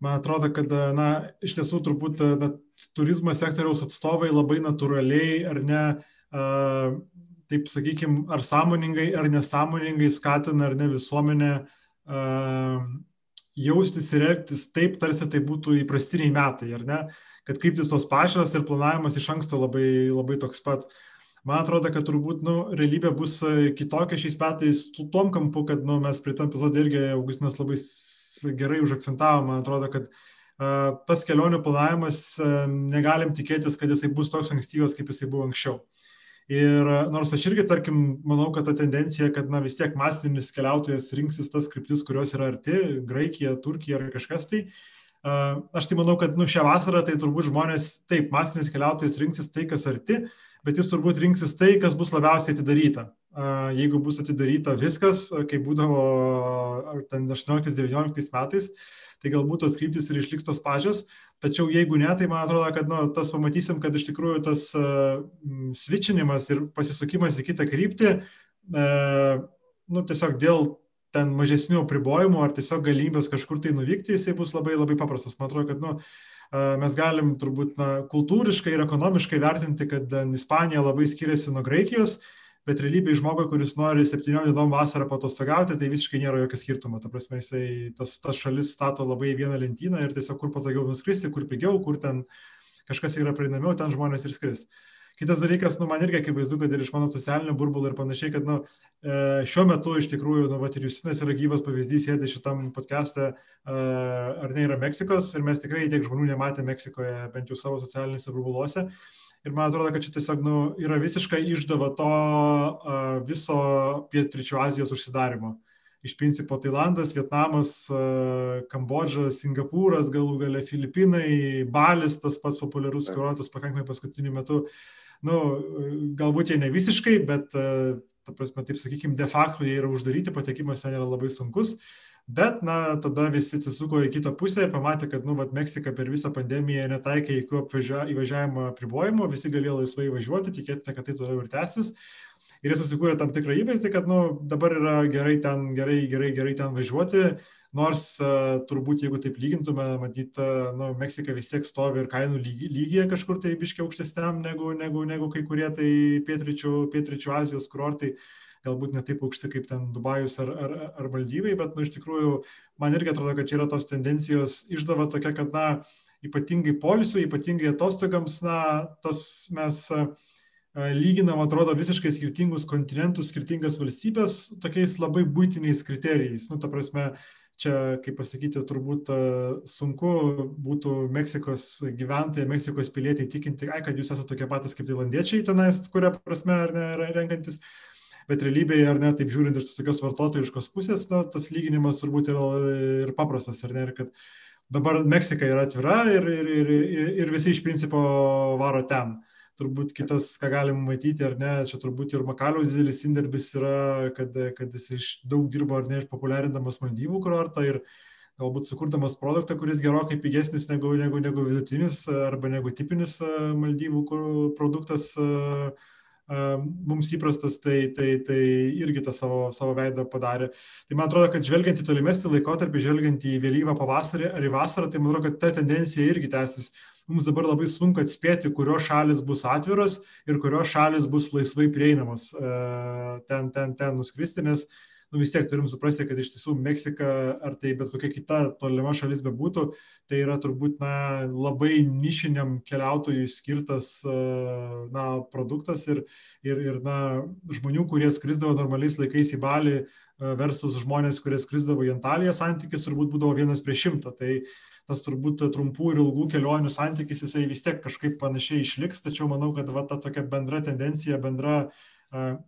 man atrodo, kad, na, iš tiesų turbūt na, turizmo sektoriaus atstovai labai natūraliai ar ne, a, taip sakykime, ar sąmoningai, ar nesąmoningai skatina ar ne visuomenę a, jaustis ir elgtis taip, tarsi tai būtų įprastiniai metai, ar ne, kad kryptis tos pačios ir planavimas iš anksto labai, labai toks pat. Man atrodo, kad turbūt nu, realybė bus kitokia šiais metais tuom kampu, kad nu, mes prie tam epizodų irgi Augustinas labai gerai užakcentavo, man atrodo, kad tas kelionių planavimas negalim tikėtis, kad jisai bus toks ankstyvas, kaip jisai buvo anksčiau. Ir nors aš irgi, tarkim, manau, kad ta tendencija, kad na, vis tiek masinis keliautojas rinksis tas kryptis, kurios yra arti - Graikija, Turkija ar kažkas tai, aš tai manau, kad nu, šią vasarą tai turbūt žmonės, taip, masinis keliautojas rinksis tai, kas arti, bet jis turbūt rinksis tai, kas bus labiausiai atidaryta jeigu bus atidaryta viskas, kaip būdavo ten 18-19 metais, tai galbūt tos kryptis ir išliks tos pačios, tačiau jeigu ne, tai man atrodo, kad nu, tas pamatysim, kad iš tikrųjų tas uh, switchinimas ir pasisukimas į kitą kryptį, uh, nu, tiesiog dėl ten mažesnių apribojimų ar tiesiog galimybės kažkur tai nuvykti, jisai bus labai labai paprastas. Man atrodo, kad nu, mes galim turbūt na, kultūriškai ir ekonomiškai vertinti, kad Ispanija labai skiriasi nuo Graikijos, bet realybėje žmogui, kuris nori 7 dienom vasarą patostogauti, tai visiškai nėra jokio skirtumo. Ta prasme, jisai tas, tas šalis stato labai vieną lentyną ir tiesiog kur patogiau nuskristi, kur pigiau, kur ten kažkas yra prieinamiau, ten žmonės ir skris. Kitas dalykas, nu, man irgi akivaizdu, kad ir iš mano socialinio burbulo ir panašiai, kad nu, e, šiuo metu iš tikrųjų, nu, vat, ir Justinas yra gyvas pavyzdys, sėdi šitam podcast'e, e, ar ne yra Meksikos ir mes tikrai tiek žmonių nematėme Meksikoje, bent jau savo socialiniuose burbuluose. Ir man atrodo, kad čia tiesiog nu, yra visiškai išdava to uh, viso pietryčių Azijos užsidarimo. Iš principo Tailandas, Vietnamas, uh, Kambodža, Singapūras, galų gale Filipinai, Balis, tas pats populiarus kurortas pakankamai paskutiniu metu. Uh, nu, galbūt jie ne visiškai, bet, e, ta prasme, taip sakykime, de facto jie yra uždaryti, patekimas ten yra labai sunkus. Bet, na, tada visi atsisuko į kitą pusę ir pamatė, kad, nu, vat, Meksika per visą pandemiją netaikė jokių įvažiavimo apribojimų, visi galėjo laisvai važiuoti, tikėtina, kad tai toliau ir tęsis. Ir jie susikūrė tam tikrą įvaizdį, kad, nu, dabar yra gerai ten, gerai, gerai, gerai ten važiuoti, Nors turbūt, jeigu taip lygintume, matyt, nu, Meksika vis tiek stovi ir kainų lygy, lygyje kažkur tai biškiai aukštesniam negu, negu, negu kai kurie tai pietričių, pietričių Azijos kurortai, galbūt ne taip aukšti kaip ten Dubajus ar, ar, ar Maldyvai, bet, nu, iš tikrųjų, man irgi atrodo, kad čia yra tos tendencijos išdava tokia, kad, na, ypatingai polisui, ypatingai atostogams, na, tas mes lyginam, atrodo, visiškai skirtingus kontinentus, skirtingas valstybės tokiais labai būtiniais kriterijais. Nu, ta prasme, čia, kaip pasakyti, turbūt sunku būtų Meksikos gyventojai, Meksikos pilietiai tikinti, ai, kad jūs esate tokie patys kaip tailandiečiai tenais, kuria prasme ar ne, renkantis. Bet realybėje, ar ne, taip žiūrint iš tokios vartotojiškos pusės, nu, tas lyginimas turbūt yra ir paprastas, ar ne, ir kad dabar Meksika yra atvira ir, ir, ir, ir, ir visi iš principo varo ten. Uh, turbūt kitas, ką galim matyti, ar ne, čia turbūt ir Makaliaus didelis indėlis yra, kad, kad jis iš daug dirbo ar ne, populiarindamas Maldyvų kurortą ir galbūt sukurdamas produktą, kuris gerokai pigesnis negu, negu, negu vidutinis arba negu tipinis Maldyvų produktas mums įprastas, tai, tai, tai irgi tą savo, savo veidą padarė. Tai man atrodo, kad žvelgiant į tolimesnį laikotarpį, žvelgiant į vėlyvą pavasarį ar į vasarą, tai man atrodo, kad ta tendencija irgi tęsis mums dabar labai sunku atspėti, kurios šalis bus atviros ir kurios šalis bus laisvai prieinamos ten, ten, ten nuskristi, nes nu, vis tiek turim suprasti, kad iš tiesų Meksika ar tai bet kokia kita tolima šalis bebūtų, tai yra turbūt na, labai nišiniam keliautojui skirtas e, na, produktas ir, ir, ir na, žmonių, kurie skrisdavo normaliais laikais į Balį e, versus žmonės, kurie skrisdavo į Antaliją, santykis turbūt būdavo vienas prieš šimtą. Tai tas turbūt trumpų ir ilgų kelionių santykis jisai vis tiek kažkaip panašiai išliks, tačiau manau, kad va, ta tokia bendra tendencija, bendra uh,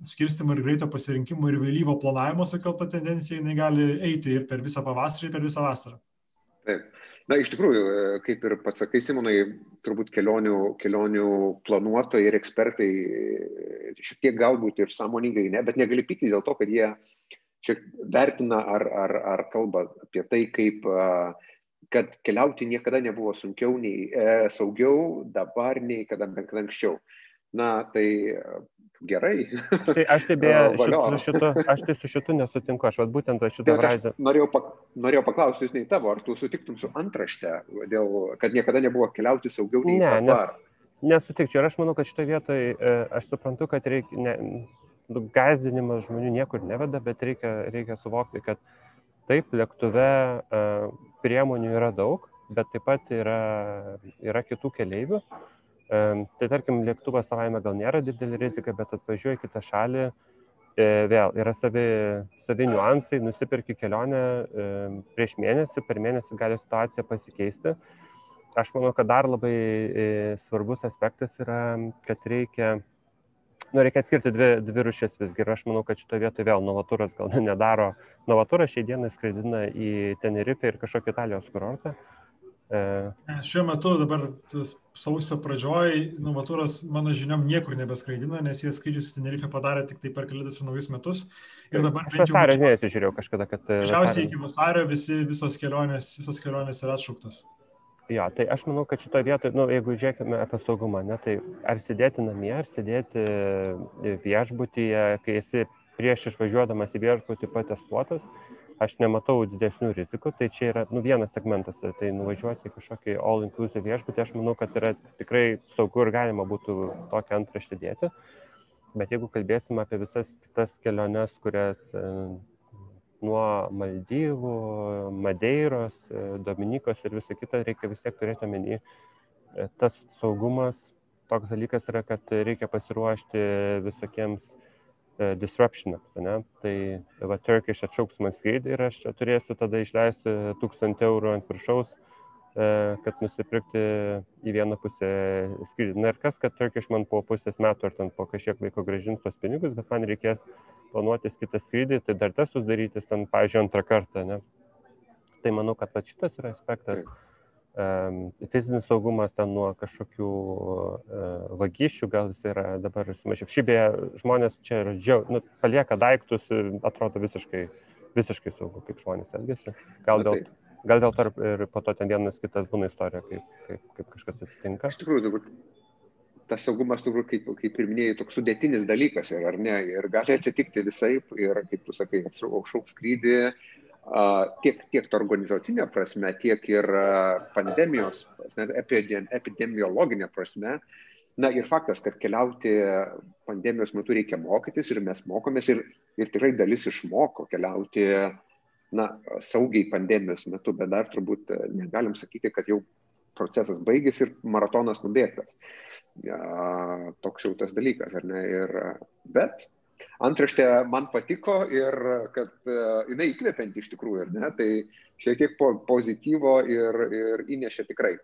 skirstimo ir greito pasirinkimo ir vėlyvo planavimo sukelta tendencija, jinai gali eiti ir per visą pavasarį, ir per visą vasarą. Taip. Na, iš tikrųjų, e, kaip ir pats sakai, Simonai, turbūt kelionių, kelionių planuotojai ir ekspertai e, šiek tiek galbūt ir sąmoningai ne, bet negali pykti dėl to, kad jie čia vertina ar, ar, ar kalba apie tai, kaip kad keliauti niekada nebuvo sunkiau nei e, saugiau dabar nei kada, kada anksčiau. Na, tai gerai. Tai aš tai beje, su šitu, aš tai su šitu nesutinku, aš vat, būtent šitą tai frazę. Norėjau, pa, norėjau paklausti, žinai, tavo, ar tu sutiktum su antrašte, dėl, kad niekada nebuvo keliauti saugiau nei ne, dabar? Nes, nesutikčiau ir aš manau, kad šitoje vietoje aš suprantu, kad reikia, ne, nu, gazdinimas žmonių niekur neveda, bet reikia, reikia suvokti, kad taip, lėktuve priemonių yra daug, bet taip pat yra, yra kitų keleivių. Tai tarkim, lėktuvas savaime gal nėra didelė rizika, bet atvažiuoji kitą šalį, e, vėl yra savi, savi niuansai, nusipirki kelionę prieš mėnesį, per mėnesį gali situacija pasikeisti. Aš manau, kad dar labai e, svarbus aspektas yra, kad reikia nu, reikia atskirti dvi, dvi rušės visgi. Ir aš manau, kad šitoje vietoje vėl Novaturas gal nedaro. Novaturas šiai dienai skraidina į Tenerifę ir kažkokį Italijos kurortą. E... Šiuo metu dabar sausio pradžioj Novaturas, mano žiniom, niekur nebeskraidina, nes jie skrydžius į Tenerifę padarė tik tai per kelius naujus metus. Ir dabar... Aš vasario mėnesį žiūrėjau kažkada, kad... Žiausiai iki vasario visi, visos kelionės, visos kelionės yra atšauktas. Jo, tai aš manau, kad šitoje vietoje, nu, jeigu žiūrėkime apie saugumą, ne, tai ar sėdėti namie, ar sėdėti e, viešbutyje, kai esi prieš išvažiuodamas į viešbutį patestuotas, aš nematau didesnių rizikų, tai čia yra nu, vienas segmentas, tai nuvažiuoti į kažkokį all-inclusive viešbutį, aš manau, kad yra tikrai saugu ir galima būtų tokią antraštę dėti. Bet jeigu kalbėsime apie visas kitas keliones, kurias e, nuo Maldyvų, Madeiros, e, Dominikos ir visą kitą, reikia vis tiek turėti omeny, e, tas saugumas, toks dalykas yra, kad reikia pasiruošti visokiems disruptionams, ne? Tai va Turkish atšauks man skrydį ir aš čia turėsiu tada išleisti 1000 eurų ant viršaus, e, kad nusipirkti į vieną pusę skrydį. Na ir kas, kad Turkish man po pusės metų ar ten po kažkiek laiko gražins tos pinigus, bet man reikės planuotis kitą skrydį, tai dar tas sudarytis ten, pažiūrėjau, antrą kartą, ne? Tai manau, kad va šitas yra aspektas. Taip fizinis saugumas ten nuo kažkokių e, vagysčių, gal jis yra dabar sumažėjęs. Šiaip beje, žmonės čia yra džiau, nu, palieka daiktus ir atrodo visiškai, visiškai saugu, kaip žmonės elgesi. Gal dėl, gal dėl to ir po to ten vienas kitas būna istorija, kaip, kaip, kaip kažkas atsitinka. Iš tikrųjų, dabar tas saugumas, turbūt, kaip, kaip ir minėjai, toks sudėtinis dalykas yra, ar ne, ir gali atsitikti visai, ir kaip tu sakai, atšauk skrydį, tiek, tiek to organizacinė prasme, tiek ir pandemijos, epidemiologinė prasme. Na ir faktas, kad keliauti pandemijos metu reikia mokytis ir mes mokomės ir, ir tikrai dalis išmoko keliauti na, saugiai pandemijos metu, bet dar turbūt negalim sakyti, kad jau procesas baigėsi ir maratonas nubėgtas. Toks jau tas dalykas, ar ne? Ir, bet antraštė man patiko ir kad uh, jinai įkvepianti iš tikrųjų, ar ne? Tai šiek tiek po, pozityvo ir, ir įnešė tikrai.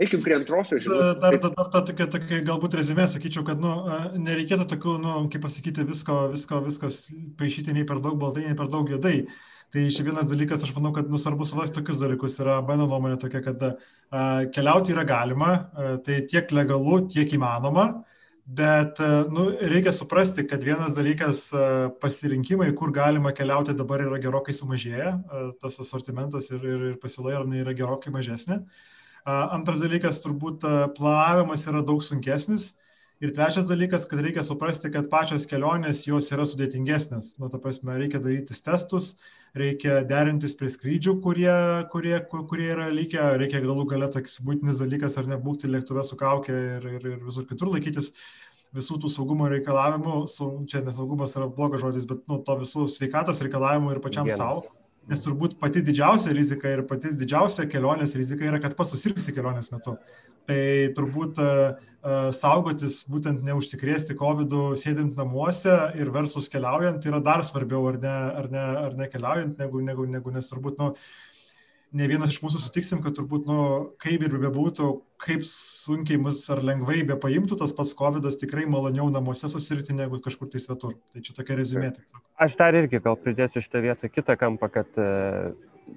Eikim prie antrosios žinutės. Dar, dar, dar, dar tokia, tokia galbūt rezumė, sakyčiau, kad nu, nereikėtų tokių, nu, kaip pasakyti, visko, visko, viskas paaišyti nei per daug baltai, nei per daug juodai. Tai iš vienas dalykas, aš manau, kad nu, svarbu suvasti tokius dalykus. Yra mano nuomonė tokia, kad a, keliauti yra galima, a, tai tiek legalu, tiek įmanoma. Bet e, nu, reikia suprasti, kad vienas dalykas e, pasirinkimai, kur galima keliauti dabar yra gerokai sumažėję, e, tas asortimentas ir, ir, ir pasiūla yra gerokai mažesnė. Antras dalykas, turbūt planavimas yra daug sunkesnis. Ir trečias dalykas, kad reikia suprasti, kad pačios kelionės jos yra sudėtingesnės. Nu, ta prasme, reikia daryti testus, reikia derintis prie skrydžių, kurie, kurie, kurie yra likę, reikia galų gale toks būtinis dalykas ar nebūti lėktuve su kaukė ir, ir, ir visur kitur laikytis visų tų saugumo reikalavimų, su, čia nesaugumas yra blogas žodis, bet nu, to visų sveikatos reikalavimų ir pačiam savo. Nes turbūt pati didžiausia rizika ir pati didžiausia kelionės rizika yra, kad pats susirgsi kelionės metu. Tai turbūt uh, saugotis, būtent neužsikrėsti COVID sėdint namuose ir versus keliaujant yra dar svarbiau, ar ne, ar ne, ar ne keliaujant, negu, negu, negu nes turbūt, nu, ne vienas iš mūsų sutiksim, kad turbūt, nu, kaip ir bebūtų, kaip sunkiai mus ar lengvai be paimtų, tas pats COVID tikrai maloniau namuose susirgti negu kažkur tai svetur. Tai čia tokia rezumė. Aš dar irgi gal pridėsiu šitą vietą kitą kampą, kad uh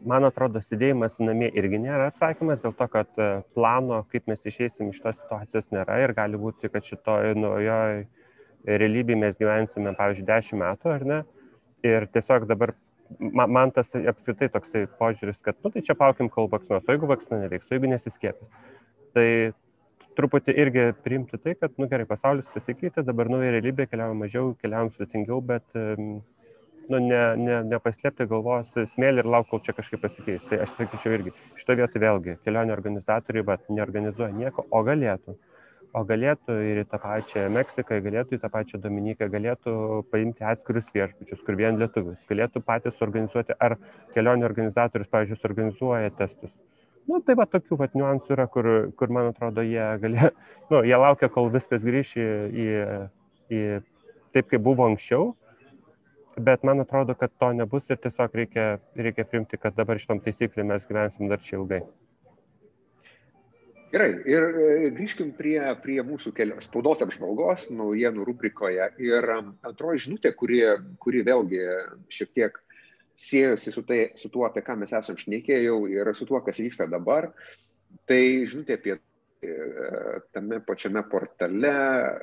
man atrodo, sėdėjimas namie irgi nėra atsakymas, dėl to, kad e, plano, kaip mes išeisim iš tos situacijos nėra ir gali būti, kad šitoje naujoje realybėje mes gyvensime, pavyzdžiui, 10 metų, ar ne? Ir tiesiog dabar man, man tas apskritai toksai požiūris, kad, nu, tai čia paukim, kol vakcinuos, o jeigu vakcina neveiks, o jeigu nesiskiepės. Tai truputį irgi priimti tai, kad, nu gerai, pasaulis pasikeitė, dabar nauja realybė, keliaujam mažiau, keliaujam sudėtingiau, bet nu, ne, ne, nepaslėpti galvos smėlį ir laukti, kol čia kažkaip pasikeis. Tai aš sakyčiau irgi, šito vietoj vėlgi, kelionių organizatoriai bet neorganizuoja nieko, o galėtų. O galėtų ir į tą pačią Meksiką, galėtų į tą pačią Dominiką, galėtų paimti atskirius viešbučius, kur vien lietuvius, galėtų patys organizuoti, ar kelionių organizatorius, pavyzdžiui, organizuoja testus. Na, nu, tai va tokių va niuansų yra, kur, kur man atrodo, jie, galė, nu, jie laukia, kol viskas grįš į, į, į taip, kaip buvo anksčiau, bet man atrodo, kad to nebus ir tiesiog reikia, reikia primti, kad dabar šitom taisyklėm mes gyvensim dar čia ilgai. Gerai, ir e, grįžkim prie, prie mūsų kelio, spaudos apžvalgos naujienų rubrikoje. Ir antroji žinutė, kuri, kuri vėlgi šiek tiek siejosi su, tai, su tuo, apie ką mes esam šnekėjau ir su tuo, kas vyksta dabar, tai žinutė apie e, tame pačiame portale,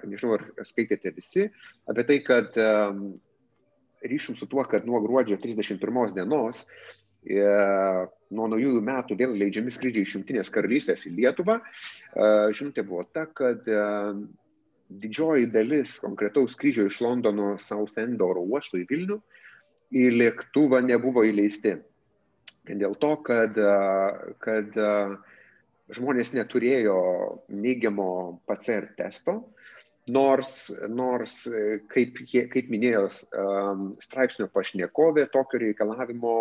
nežinau, ar skaitėte visi, apie tai, kad ryšium su tuo, kad nuo gruodžio 31 dienos e, nuo naujųjų metų vėl leidžiami skrydžiai iš Junktinės karalystės į Lietuvą. E, žinutė buvo ta, kad e, didžioji dalis konkretaus skrydžio iš Londono Southend oro uosto į Vilnių į lėktuvą nebuvo įleisti. Dėl to, kad, kad žmonės neturėjo neigiamo PCR testo, nors, nors kaip, kaip minėjo straipsnio pašnekovė, tokio reikalavimo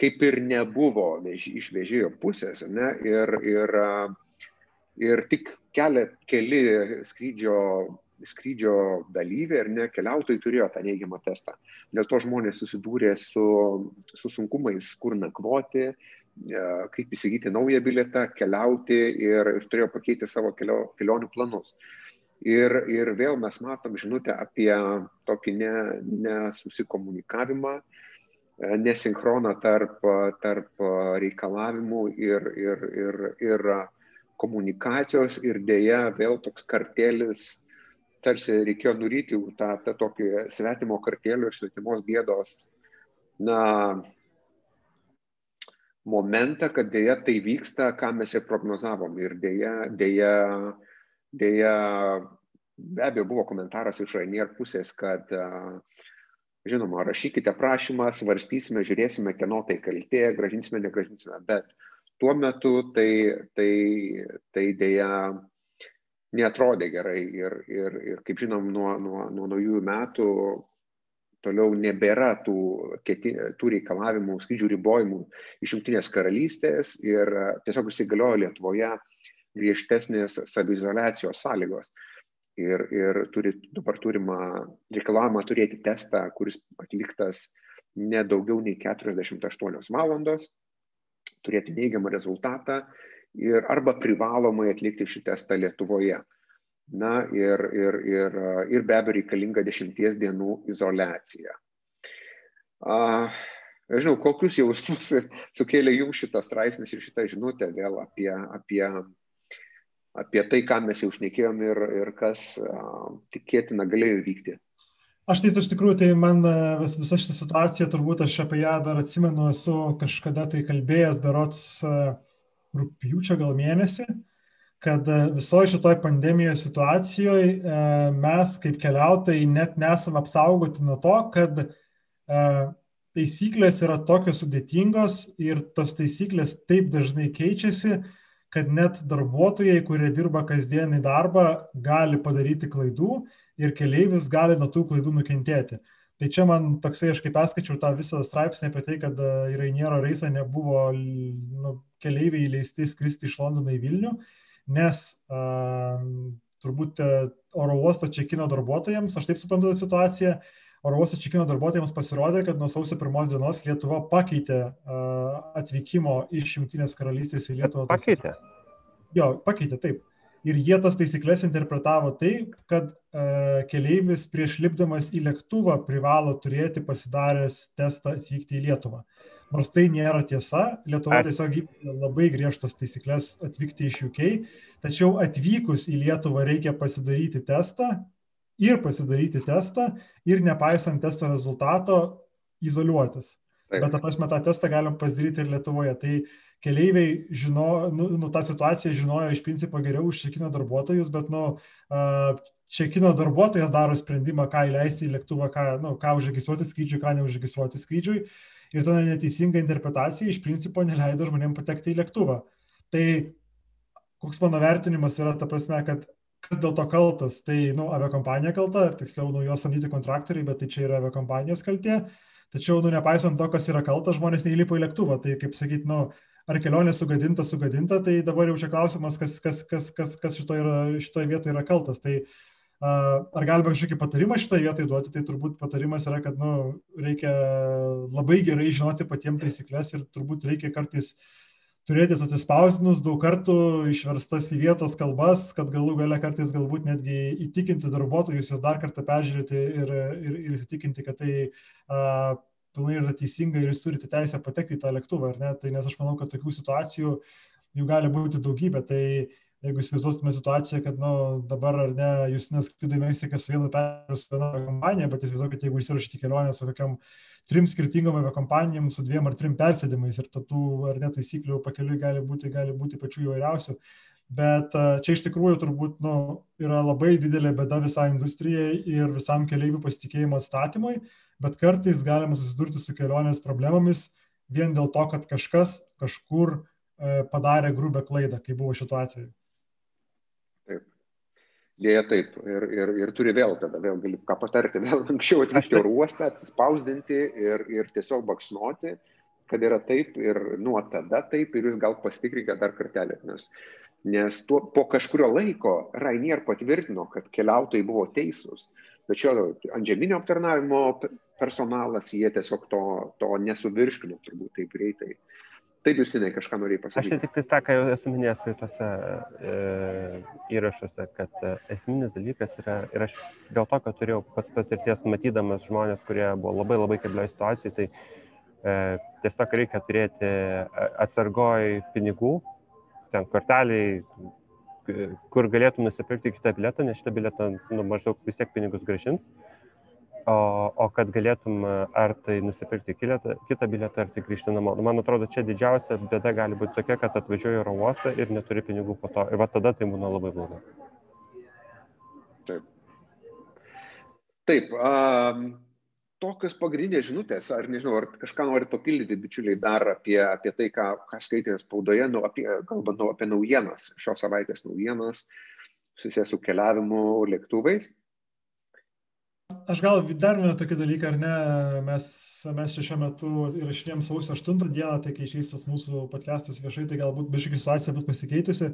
kaip ir nebuvo iš vežėjo pusės. Ne? Ir, ir, ir tik kelia, keli skrydžio skrydžio dalyviai ar ne keliautojai turėjo tą neigiamą testą. Dėl to žmonės susidūrė su, su sunkumais, kur nakvoti, e, kaip įsigyti naują bilietą, keliauti ir, ir turėjo pakeisti savo kelio, kelionių planus. Ir, ir vėl mes matom žinutę apie tokį nesusikomunikavimą, ne nesinchroną tarp, tarp reikalavimų ir, ir, ir, ir komunikacijos ir dėja vėl toks kartelis tarsi reikėjo nuryti tą, tą tokį svetimo kartėlio ir svetimos gėdos, na, momentą, kad dėja tai vyksta, ką mes ir prognozavom. Ir dėja, dėja, dėja, be abejo, buvo komentaras iš Rainier pusės, kad, žinoma, rašykite prašymą, svarstysime, žiūrėsime, kieno tai kaltė, gražinsime, negražinsime, bet tuo metu tai, tai, tai dėja neatrodė gerai ir, ir, ir kaip žinom, nuo, nuo, nuo naujųjų metų toliau nebėra tų, keti, tų reikalavimų, skrydžių ribojimų iš Junktinės karalystės ir tiesiog įsigaliojo Lietuvoje griežtesnės savizolacijos sąlygos. Ir, ir turi, dabar turima reikalavimą turėti testą, kuris atliktas ne daugiau nei 48 valandos, turėti neigiamą rezultatą ir arba privalomai atlikti šį testą Lietuvoje. Na ir, ir, ir, ir be abejo reikalinga dešimties dienų izolacija. Žinau, kokius jausmus sukėlė jums šitas straipsnis ir šitą žinutę vėl apie, apie, apie tai, ką mes jau šnekėjom ir, ir kas tikėtina galėjo vykti. Aš tai iš tikrųjų, tai man vis, visa šita situacija, turbūt aš apie ją dar atsimenu, esu kažkada tai kalbėjęs, berots rūpjūčio gal mėnesį, kad visoje šitoj pandemijoje situacijoje mes kaip keliautojai net nesam apsaugoti nuo to, kad taisyklės yra tokios sudėtingos ir tos taisyklės taip dažnai keičiasi, kad net darbuotojai, kurie dirba kasdienį darbą, gali padaryti klaidų ir keleivis gali nuo tų klaidų nukentėti. Tai čia man toksai, aš kaip perskaičiau tą visą straipsnį apie tai, kad e, į Rainiero reisą nebuvo nu, keleiviai įleisti skristi iš Londono į Vilnių, nes uh, turbūt e, oro uosto čekino darbuotojams, aš taip suprantu tą situaciją, oro uosto čekino darbuotojams pasirodė, kad nuo sausio pirmos dienos Lietuva pakeitė atvykimo iš Junktinės karalystės į Lietuvą. Pakeitė? Jo, pakeitė, taip ir jie tas taisyklės interpretavo taip, kad e, keleivis prieš lipdamas į lėktuvą privalo turėti pasidaręs testą atvykti į Lietuvą. Nors tai nėra tiesa, Lietuva tiesiog labai griežtas taisyklės atvykti iš UK, tačiau atvykus į Lietuvą reikia pasidaryti testą ir pasidaryti testą ir nepaisant testo rezultato izoliuotis. Taip. Bet, ta prasme, tą testą galim pasidaryti ir Lietuvoje. Tai keleiviai žino, nu, nu, tą situaciją žinojo iš principo geriau už čekino darbuotojus, bet, nu, čekino darbuotojas daro sprendimą, ką įleisti į lėktuvą, ką, nu, ką užregistruoti skrydžiui, ką neužregistruoti skrydžiui. Ir tada neteisinga interpretacija iš principo neleido žmonėms patekti į lėktuvą. Tai koks mano vertinimas yra ta prasme, kad kas dėl to kaltas, tai, nu, aviakompanija kalta, ar tiksliau, nu, jos samdyti kontraktoriai, bet tai čia yra aviakompanijos kaltė. Uh, Tačiau, nu, nepaisant to, kas yra kaltas, žmonės neįlipo į lėktuvą. Tai, kaip sakyt, nu, ar kelionė sugadinta, sugadinta, tai dabar jau čia klausimas, kas, kas, kas, kas, kas šitoje, yra, šitoje vietoje yra kaltas. Tai uh, ar galima kažkokį patarimą šitoje vietoje duoti, tai turbūt patarimas yra, kad nu, reikia labai gerai žinoti patiems taisyklės ir turbūt reikia kartais turėtis atsispausdinus daug kartų išverstas į vietos kalbas, kad galų gale kartais galbūt netgi įtikinti darbuotojus, juos dar kartą peržiūrėti ir, ir, ir įsitikinti, kad tai uh, pilnai yra teisinga ir jūs turite teisę patekti į tą lėktuvą, ar ne? Tai nes aš manau, kad tokių situacijų jų gali būti daugybė. Tai jeigu įsivaizduotume situaciją, kad nu, dabar ar ne, jūs neskrido į Meksiką su viena perėjus su viena kompanija, bet įsivaizduokite, jeigu įsirašyti kelionę su kokiam trim skirtingom aviakompanijom, su dviem ar trim persėdimais ir tų ar ne taisyklių pakeliui gali būti, gali būti pačių įvairiausių. Bet čia iš tikrųjų turbūt nu, yra labai didelė bėda visai industrijai ir visam keliaivių pasitikėjimo atstatymui, bet kartais galima susidurti su kelionės problemomis vien dėl to, kad kažkas kažkur e, padarė grubę klaidą, kaip buvo šituo atveju. Dėja taip. Ir, ir, ir turi vėl tada, vėl gali ką patarti, vėl anksčiau atvykti oro uostą, atspausdinti ir, ir tiesiog baksnuoti, kad yra taip ir nuo tada taip ir jūs gal pasitikrinkite dar kartelį. Nes Nes tuo, po kažkurio laiko Rainier patvirtino, kad keliautojai buvo teisūs. Tačiau antžeminio aptarnavimo personalas, jie tiesiog to, to nesuvirškino turbūt taip greitai. Taip, Justinai, kažką norėjai pasakyti. Aš tik tai tą, ką jau esu minėjęs praeitose e, įrašuose, kad e, esminis dalykas yra, ir aš dėl to, kad turėjau pats patirties matydamas žmonės, kurie buvo labai labai keblioje situacijoje, tai e, tiesiog reikia turėti e, atsargoj pinigų, ten korteliai, kur galėtum nusipirkti kitą bilietą, nes šitą bilietą nu, maždaug vis tiek pinigus gražins. O, o kad galėtum ar tai nusipirkti kitą, kitą bilietą, ar tai grįžti namo. Nu, man atrodo, čia didžiausia bėda gali būti tokia, kad atvažiuoji oro uostą ir neturi pinigų po to. Ir va tada tai būna labai blogai. Taip. Taip. Um, tokios pagrindinės žinutės, ar nežinau, ar kažką nori papildyti, bičiuliai, dar apie, apie tai, ką, ką skaitėte spaudoje, nu, apie, kalbant nu, apie naujienas, šios savaitės naujienas, susijęs su keliavimu lėktuvais. Aš gal dar vieną tokį dalyką, ar ne, mes, mes šiuo metu įrašinėjom sausio 8 dieną, tai kai išeis tas mūsų podcastas viešai, tai galbūt biškai situacija bus pasikeitusi.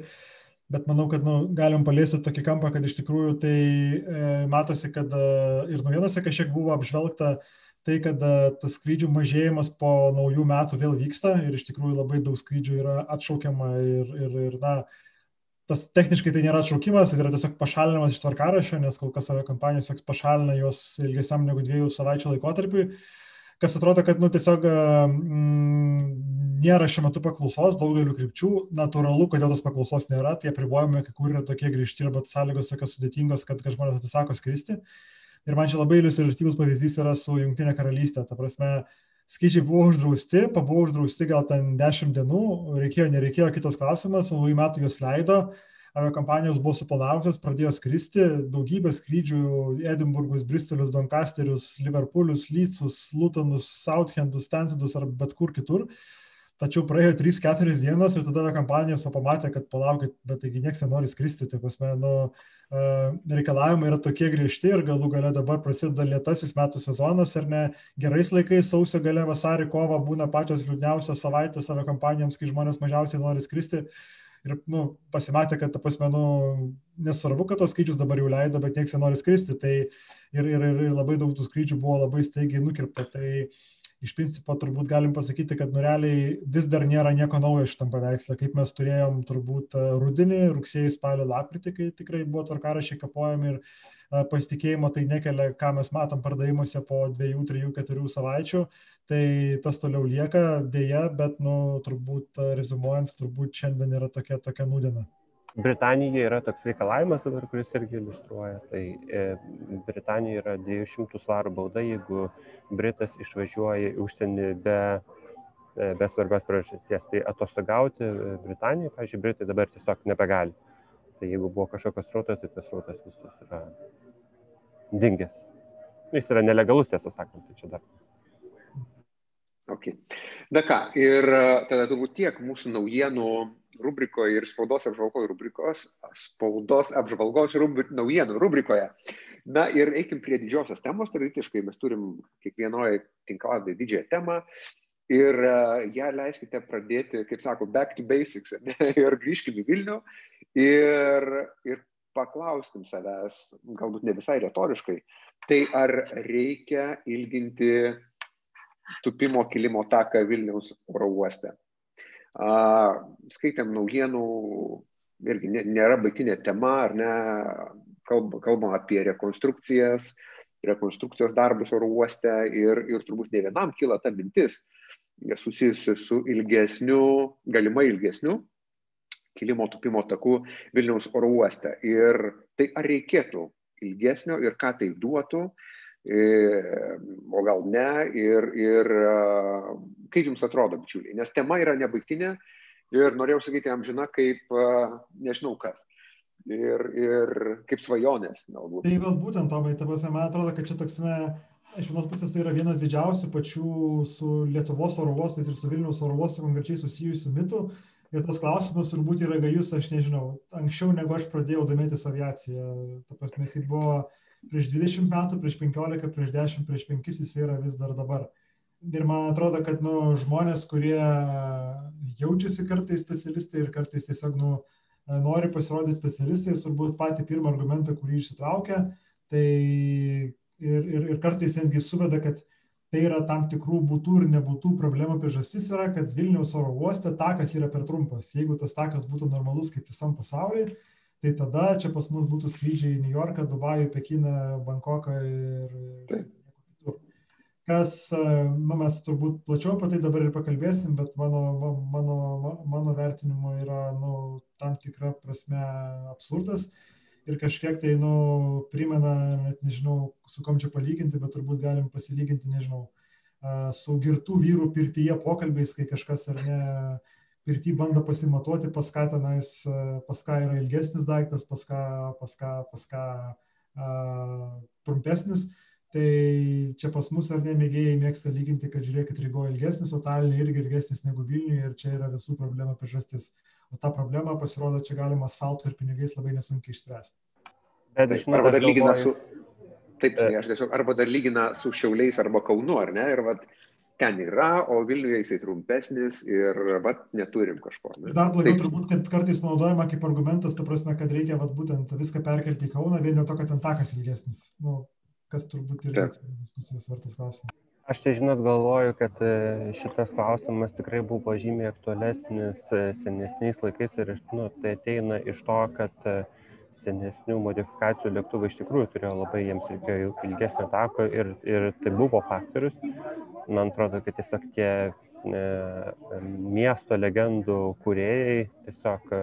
Bet manau, kad nu, galim paliesti tokį kampą, kad iš tikrųjų tai e, matosi, kad e, ir naujienose kažkiek buvo apžvelgta tai, kad e, tas skrydžių mažėjimas po naujų metų vėl vyksta ir iš tikrųjų labai daug skrydžių yra atšaukiama ir, ir, ir na, tas techniškai tai nėra atšaukimas, tai yra tiesiog pašalinimas iš tvarkarašio, nes kol kas aviakompanijos pašalina juos ilgesniam negu dviejų savaičių laikotarpiui kas atrodo, kad nu, tiesiog mm, nėra šiuo metu paklausos daugeliu krypčių, natūralu, kodėl tos paklausos nėra, tie apribojimai, kai kur yra tokie grįžti arba sąlygos tokios sudėtingos, kad, kad žmonės atsisako skristi. Ir man čia labai iliustratyvus pavyzdys yra su Junktinė karalystė. Ta prasme, skyčiai buvo uždrausti, pabuvo uždrausti gal ten 10 dienų, reikėjo, nereikėjo, kitas klausimas, į metų juos leido, aviakompanijos buvo suplanavusios, pradėjo skristi, daugybė skrydžių - Edinburgus, Bristolius, Doncasterius, Liverpoolius, Lytsus, Lutonus, Southendus, Stansidus ar bet kur kitur. Tačiau praėjo 3-4 dienos ir tada kompanijos pamatė, kad palaukit, bet taigi niekas nenori skristi, tai pasme, nu, reikalavimai yra tokie griežti ir galų gale dabar prasideda lietasis metų sezonas ir ne? Gerais laikais sausio gale, vasarį, kovą būna pačios liūdniausios savaitės savo kompanijoms, kai žmonės mažiausiai nori skristi. Ir nu, pasimatė, kad, ta prasme, nu, nesvarbu, kad tos skaičius dabar jau leido, bet niekas nenori skristi, tai ir, ir, ir labai daug tų skrydžių buvo labai staigiai nukirpta. Tai iš principo turbūt galim pasakyti, kad nu realiai vis dar nėra nieko naujo šitam paveikslė, kaip mes turėjom turbūt rudenį, rugsėjai, spalį, lapkritį, kai tikrai buvo tvarkarašiai kapojami ir pasitikėjimo tai nekelia, ką mes matom pardavimuose po dviejų, trijų, keturių savaičių, tai tas toliau lieka dėja, bet, nu, turbūt rezumuojant, turbūt šiandien yra tokia, tokia nudina. Britanijoje yra toks reikalavimas dabar, kuris irgi iliustruoja. Tai e, Britanijoje yra 200 svarų bauda, jeigu Britas išvažiuoja į užsienį be, e, be svarbios priežasties. Tai atostogauti Britanijoje, pažiūrėjau, Britai dabar tiesiog nebegali. Tai jeigu buvo kažkokios srautas, tai tas srautas visas yra dingęs. Jis yra nelegalus, tiesą sakant, tai čia dar. Ok. Na ką, ir e, tada turbūt tiek mūsų naujienų rubrikoje ir spaudos apžvalgos rubrikos, spaudos apžvalgos rubri, naujienų rubrikoje. Na ir eikim prie didžiosios temos, tradiciškai mes turim kiekvienoje tinklalai didžiąją temą ir uh, ją leiskite pradėti, kaip sako, back to basics ne, ir grįžkim į Vilnių ir, ir paklauskim savęs, galbūt ne visai retoriškai, tai ar reikia ilginti tupimo kilimo taką Vilniaus oro uoste. Uh, skaitėm naujienų, irgi nėra baigtinė tema, ar ne, kalbam kalba apie rekonstrukcijas, rekonstrukcijos darbus oro uoste ir, ir turbūt ne vienam kyla ta mintis, susijusi su ilgesniu, galimai ilgesniu kilimo tupimo taku Vilniaus oro uoste. Ir tai ar reikėtų ilgesnio ir ką tai duotų, e, o gal ne, ir, ir kaip jums atrodo, bičiuliai, nes tema yra nebaigtinė Ir norėjau sakyti amžina kaip, nežinau kas. Ir, ir kaip svajonės galbūt. Tai gal būtent, Tomai, ta prasme, man atrodo, kad čia toksime, iš vienos pusės tai yra vienas didžiausių pačių su Lietuvos oro uostais ir su Vilniaus oro uostu konkrečiai susijusių mitų. Ir tas klausimas turbūt yra gajus, aš nežinau, anksčiau negu aš pradėjau domėtis aviaciją. Ta prasme, jis buvo prieš 20 metų, prieš 15, prieš 10, prieš 5, jis yra vis dar dabar. Ir man atrodo, kad nu, žmonės, kurie jaučiasi kartais specialistai ir kartais tiesiog nu, nori pasirodyti specialistais, turbūt patį pirmą argumentą, kurį išsitraukia, tai ir, ir, ir kartais netgi suveda, kad tai yra tam tikrų būtų ir nebūtų problemų priežastis yra, kad Vilniaus oro uoste takas yra per trumpas. Jeigu tas takas būtų normalus kaip visam pasaulyje, tai tada čia pas mus būtų skrydžiai į New Yorką, Dubajų, Pekiną, Bankoką ir, kas, nu, mes turbūt plačiau apie tai dabar ir pakalbėsim, bet mano, mano, mano vertinimu yra nu, tam tikra prasme absurdas ir kažkiek tai nu, primena, net nežinau, su kom čia palyginti, bet turbūt galim pasilyginti, nežinau, su girtų vyrų pirtyje pokalbiais, kai kažkas ar ne pirty bando pasimatuoti, pas ką tenais, pas ką yra ilgesnis daiktas, pas ką, pas ką, pas ką a, trumpesnis. Tai čia pas mus ar ne mėgėjai mėgsta lyginti, kad žiūrėkit, Rygoje ilgesnis, o Talinė irgi ilgesnis negu Vilniuje ir čia yra visų problemų priežastis. O tą problemą pasirodo, čia galima asfalto ir pinigais labai nesunkiai išspręsti. Bet žinau, arba dar lygina su... Taip, žinai, aš tiesiog, arba dar lygina su Šiauliais arba Kaunu, ar ne? Ir vat, ten yra, o Vilniuje jisai trumpesnis ir vat, neturim kažko. Ne? Dar blogiau Taip. turbūt, kad kartais naudojama kaip argumentas, ta prasme, kad reikia vat, būtent viską perkelti į Kauną vien dėl to, kad ten takas ilgesnis. Nu, kas turbūt ir diskusijos vertas klausimas. Aš tai žinot galvoju, kad e, šitas klausimas tikrai buvo žymiai aktualesnis e, senesniais laikais ir nu, tai ateina iš to, kad e, senesnių modifikacijų lėktuvai iš tikrųjų turėjo labai, jiems reikėjo ilgesnio tako ir, ir tai buvo faktorius. Man atrodo, kad tiesiog tie E, miesto legendų kūrėjai tiesiog e,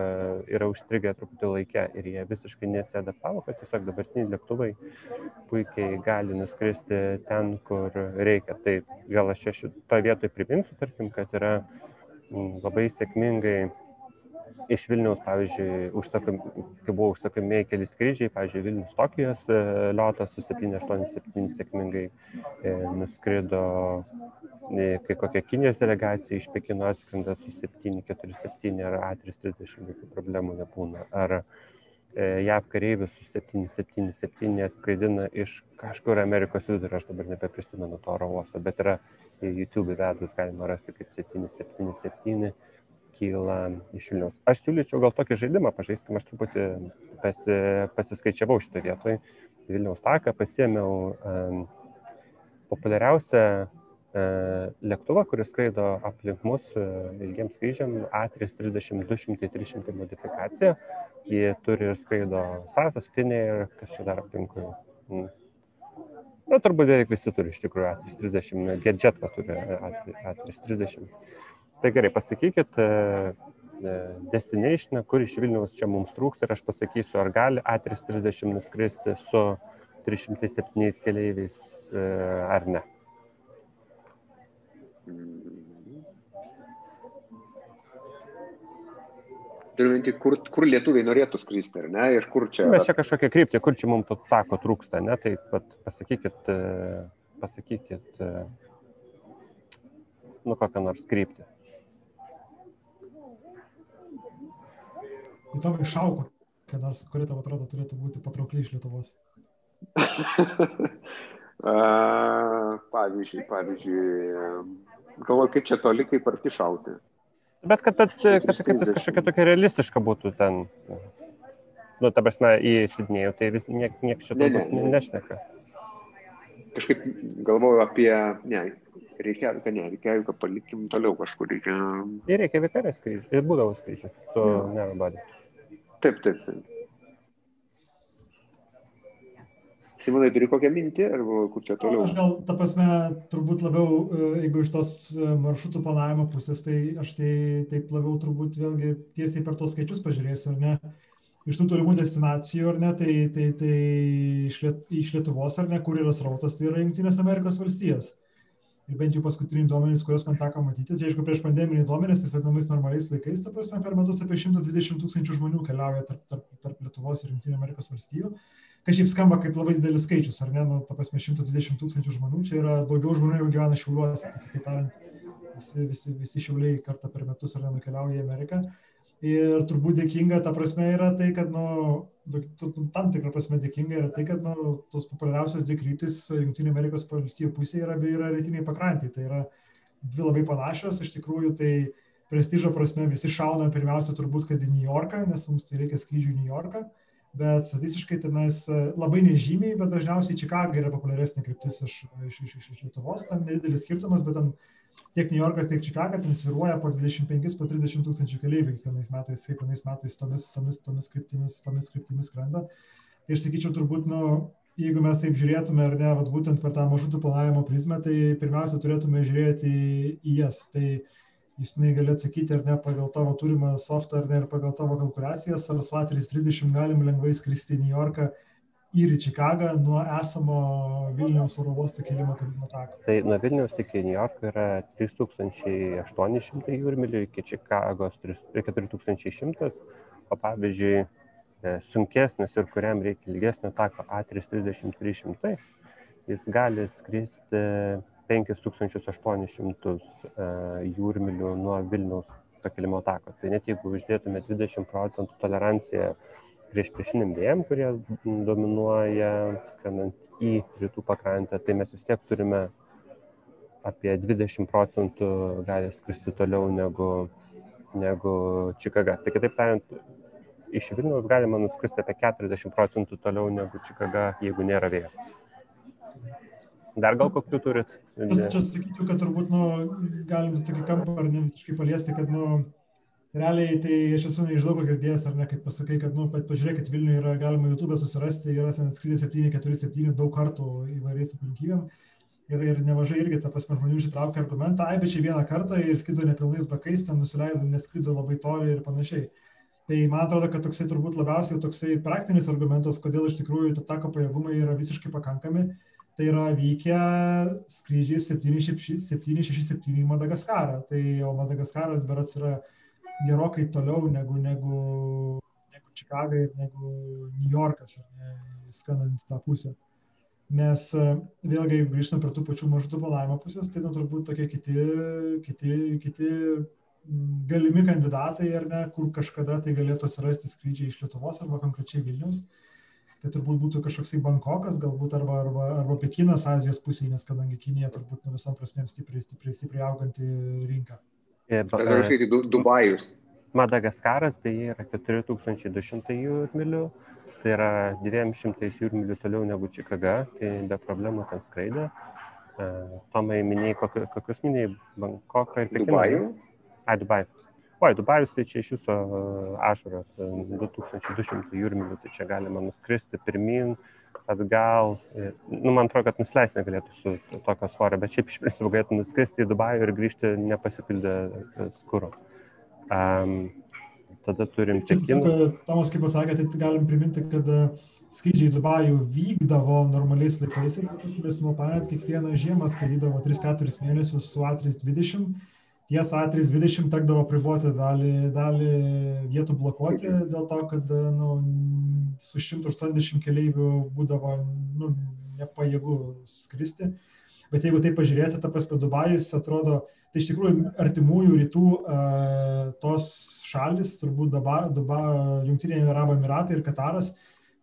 yra užstrigę truputį laikę ir jie visiškai nesiadaptavo, kad tiesiog dabartiniai lėktuvai puikiai gali nuskristi ten, kur reikia. Tai gal aš čia šitą vietoj priminsiu, tarkim, kad yra labai sėkmingai iš Vilniaus, pavyzdžiui, užsakom, kai buvo užsakomi keli skrydžiai, pavyzdžiui, Vilnius Tokijos e, liotas su 787 sėkmingai e, nuskrido, e, kai kokia Kinijos delegacija iš Pekino atskrenda su 747 ar A330, jokių problemų nebūna. Ar JAV kareivis su 777 skraidina iš kažkur Amerikos vidurio, aš dabar nebeprisimenu to oro uosto, bet yra YouTube vedus galima rasti kaip 777 kyla iš Vilniaus. Aš siūlyčiau gal tokį žaidimą pažaiskime, aš truputį pasi, pasiskaičiavau šitą vietoj. Vilniaus taką pasėmiau um, populiariausią uh, lėktuvą, kuris skraido aplink mus uh, ilgiems skrydžiam A330-200-300 modifikacija. Jie turi ir skraido Sasas, Finė ir kas čia dar aplinkui. Na, turbūt beveik visi turi iš tikrųjų A330, Gedžetva turi A330. Tai gerai, pasakykit e, e, destination, kur iš Vilniaus čia mums trūksta ir aš pasakysiu, ar gali A330 nuskristi su 307 keleiviais e, ar ne. Turiu minti, kur, kur lietuviai norėtų skristi, ar ne? Ir kur čia... Mes čia kažkokią kryptį, kur čia mums to tako trūksta, ne? Tai pasakykit, pasakykit, nu kokią nors kryptį. Tai tavo išaugo, kad nors, kuri tavo atrodo turėtų būti patraukli iš Lietuvos. pavyzdžiui, pavyzdžiui, galvoju, kaip čia toli, kaip arti šauti. Bet kad, kad, kad, kad tas kažkokia tokia realistiška būtų ten, nu, ta prasme, į Sidnėjų, tai vis niek, niek šito ne, ne, ne. nešneka. Kažkaip galvoju apie, ne, reikia, kad ne, reikia, kad palikim toliau kažkur. Reikia... Ir reikia vikarės skrydžių, ir būdavo skrydžių su ja. Taip, taip, taip. Simonai, turi kokią mintį, ar kur čia toliau? Aš gal, ta prasme, turbūt labiau, e, jeigu iš tos e, maršrutų planavimo pusės, tai aš tai taip labiau turbūt vėlgi tiesiai per tos skaičius pažiūrėsiu, ar ne? Iš tų turimų destinacijų, ar ne, tai, tai, tai iš, Liet, iš Lietuvos, ar ne, kur yra srautas, tai yra Junktinės Amerikos valstijas. Ir bent jau paskutiniai duomenys, kuriuos man teko matyti, tai aišku, prieš pandeminiai duomenys, tais vadinamais normaliais laikais, ta prasme, per metus apie 120 tūkstančių žmonių keliauja tarp, tarp, tarp Lietuvos ir Junktinių Amerikos valstijų. Kas šiaip skamba kaip labai didelis skaičius, ar ne, nu, ta prasme, 120 tūkstančių žmonių, čia yra daugiau žmonių, negu gyvena šiauliuose, tai kitaip tariant, visi, visi, visi šiauliai kartą per metus ar ne nukeliauja į Ameriką. Ir turbūt dėkinga ta prasme yra tai, kad, nu, tam tikrą prasme dėkinga yra tai, kad, nu, tos populiariausios dvi kryptis Junktinė Amerikos valstijų pusėje yra, yra rytiniai pakrantė. Tai yra dvi labai panašios, iš tikrųjų tai prestižo prasme visi šauna pirmiausia turbūt, kad į New Yorką, nes mums tai reikia skrydžių į New Yorką, bet statistiškai tenais labai nežymiai, bet dažniausiai Čikaga yra populiaresnė kryptis iš, iš, iš, iš Lietuvos, ten nedidelis skirtumas, bet ten tiek New Yorkas, tiek Čikaga ten sviruoja po 25, po 30 tūkstančių keleivių kiekvienais metais, kiekvienais metais tomis, tomis, tomis, kryptimis, tomis kryptimis skrenda. Tai aš sakyčiau, turbūt, nu, jeigu mes taip žiūrėtume, ar ne, vat, būtent per tą maršrutų planavimo prizmę, tai pirmiausia turėtume žiūrėti į jas. Tai jūs negali atsakyti, ar ne, pagal tavo turimą softą, ar ne, ir pagal tavo kalkulacijas, ar su A330 galim lengvai skristi į New Yorką ir į Čikagą nuo esamo Vilniaus oro uosto kelimo turinio tako. Tai nuo Vilniaus iki New Yorko yra 3800 jūrmilių, iki Čikagos 4100, o pavyzdžiui, e, sunkesnis ir kuriam reikia ilgesnio tako A330-300, jis gali skristi 5800 e, jūrmilių nuo Vilniaus pakilimo tako. Tai net jeigu uždėtume 20 procentų toleranciją prieš priešiniam vėjam, kurie dominuoja skrendant į rytų pakrantę, tai mes vis tiek turime apie 20 procentų gali skristi toliau negu, negu Čikaga. Tai kitaip tariant, iš Vilniaus galima nuskristi apie 40 procentų toliau negu Čikaga, jeigu nėra vėjo. Dar gal kokių turit? Aš čia sakyčiau, kad turbūt nu, galim tokį kampą ar ne visiškai paliesti, kad nu, realiai tai aš esu ne iš daug girdėjęs, ar ne, kad pasakai, kad, nu, pažiūrėkit, Vilniuje yra galima YouTube susirasti, yra skrydis 747 daug kartų įvairiais aplinkybėm. Ir, ir nemažai irgi, ta prasme, žmonių ištraukia argumentą, ai, bet čia vieną kartą ir skrido nepilnais bakais, ten nusileido, neskrido labai toli ir panašiai. Tai man atrodo, kad toksai turbūt labiausiai toksai praktinis argumentas, kodėl iš tikrųjų tako pajėgumai yra visiškai pakankami, tai yra vykę skrydžiai 767 į Madagaskarą. Tai o Madagaskaras beras yra gerokai toliau negu, negu, negu Čikaga ir negu New Yorkas, skanant tą pusę. Nes e, vėlgi, jeigu grįžtam prie tų pačių maršrutų planavimo pusės, tai nu, turbūt tokie kiti, kiti, kiti galimi kandidatai, ar ne, kur kažkada tai galėtų atsirasti skrydžiai iš Lietuvos arba konkrečiai Vilnius. Tai turbūt būtų kažkoksai Bankokas, galbūt arba, arba, arba Pekinas Azijos pusėje, nes kadangi Kinija turbūt nu visom prasmėm stipriai, stipriai, stipriai auganti rinka. Dažnai Dubajus. Madagaskaras beje yra 4200 jūrmilių, tai yra 200 jūrmilių toliau negu Čikaga, tai be problemų ten skraidė. Tomai minėjai, kokius minėjai, Bankoką ir Pekiną. Dubajų? A, Dubajų. Oi, Dubajus tai čia iš viso ašaros, 2200 jūrmilių, tai čia galima nuskristi pirmin, atgal. Nu, man atrodo, kad nusileis negalėtų su tokio svorio, bet šiaip iš principo galėtų nuskristi į Dubajų ir grįžti nepasipildę skūro. Um, tada turim Pekiną. Tomas, kaip pasakė, tai galim priminti, kad e, skrydžiai į Dubajų vykdavo normaliais laikais ir mumis nuo Planet kiekvieną žiemą skraidydavo 3-4 mėnesius su A320 ties A320 tekdavo priboti dalį, dalį vietų blokuoti dėl to, kad nu, su 180 keleivių būdavo nu, nepajėgu skristi. Bet jeigu tai pažiūrėti, ta prasme, Dubajus atrodo, tai iš tikrųjų artimųjų rytų tos šalis, turbūt Duba, Duba, Junktiniai Arabų Emiratai ir Kataras,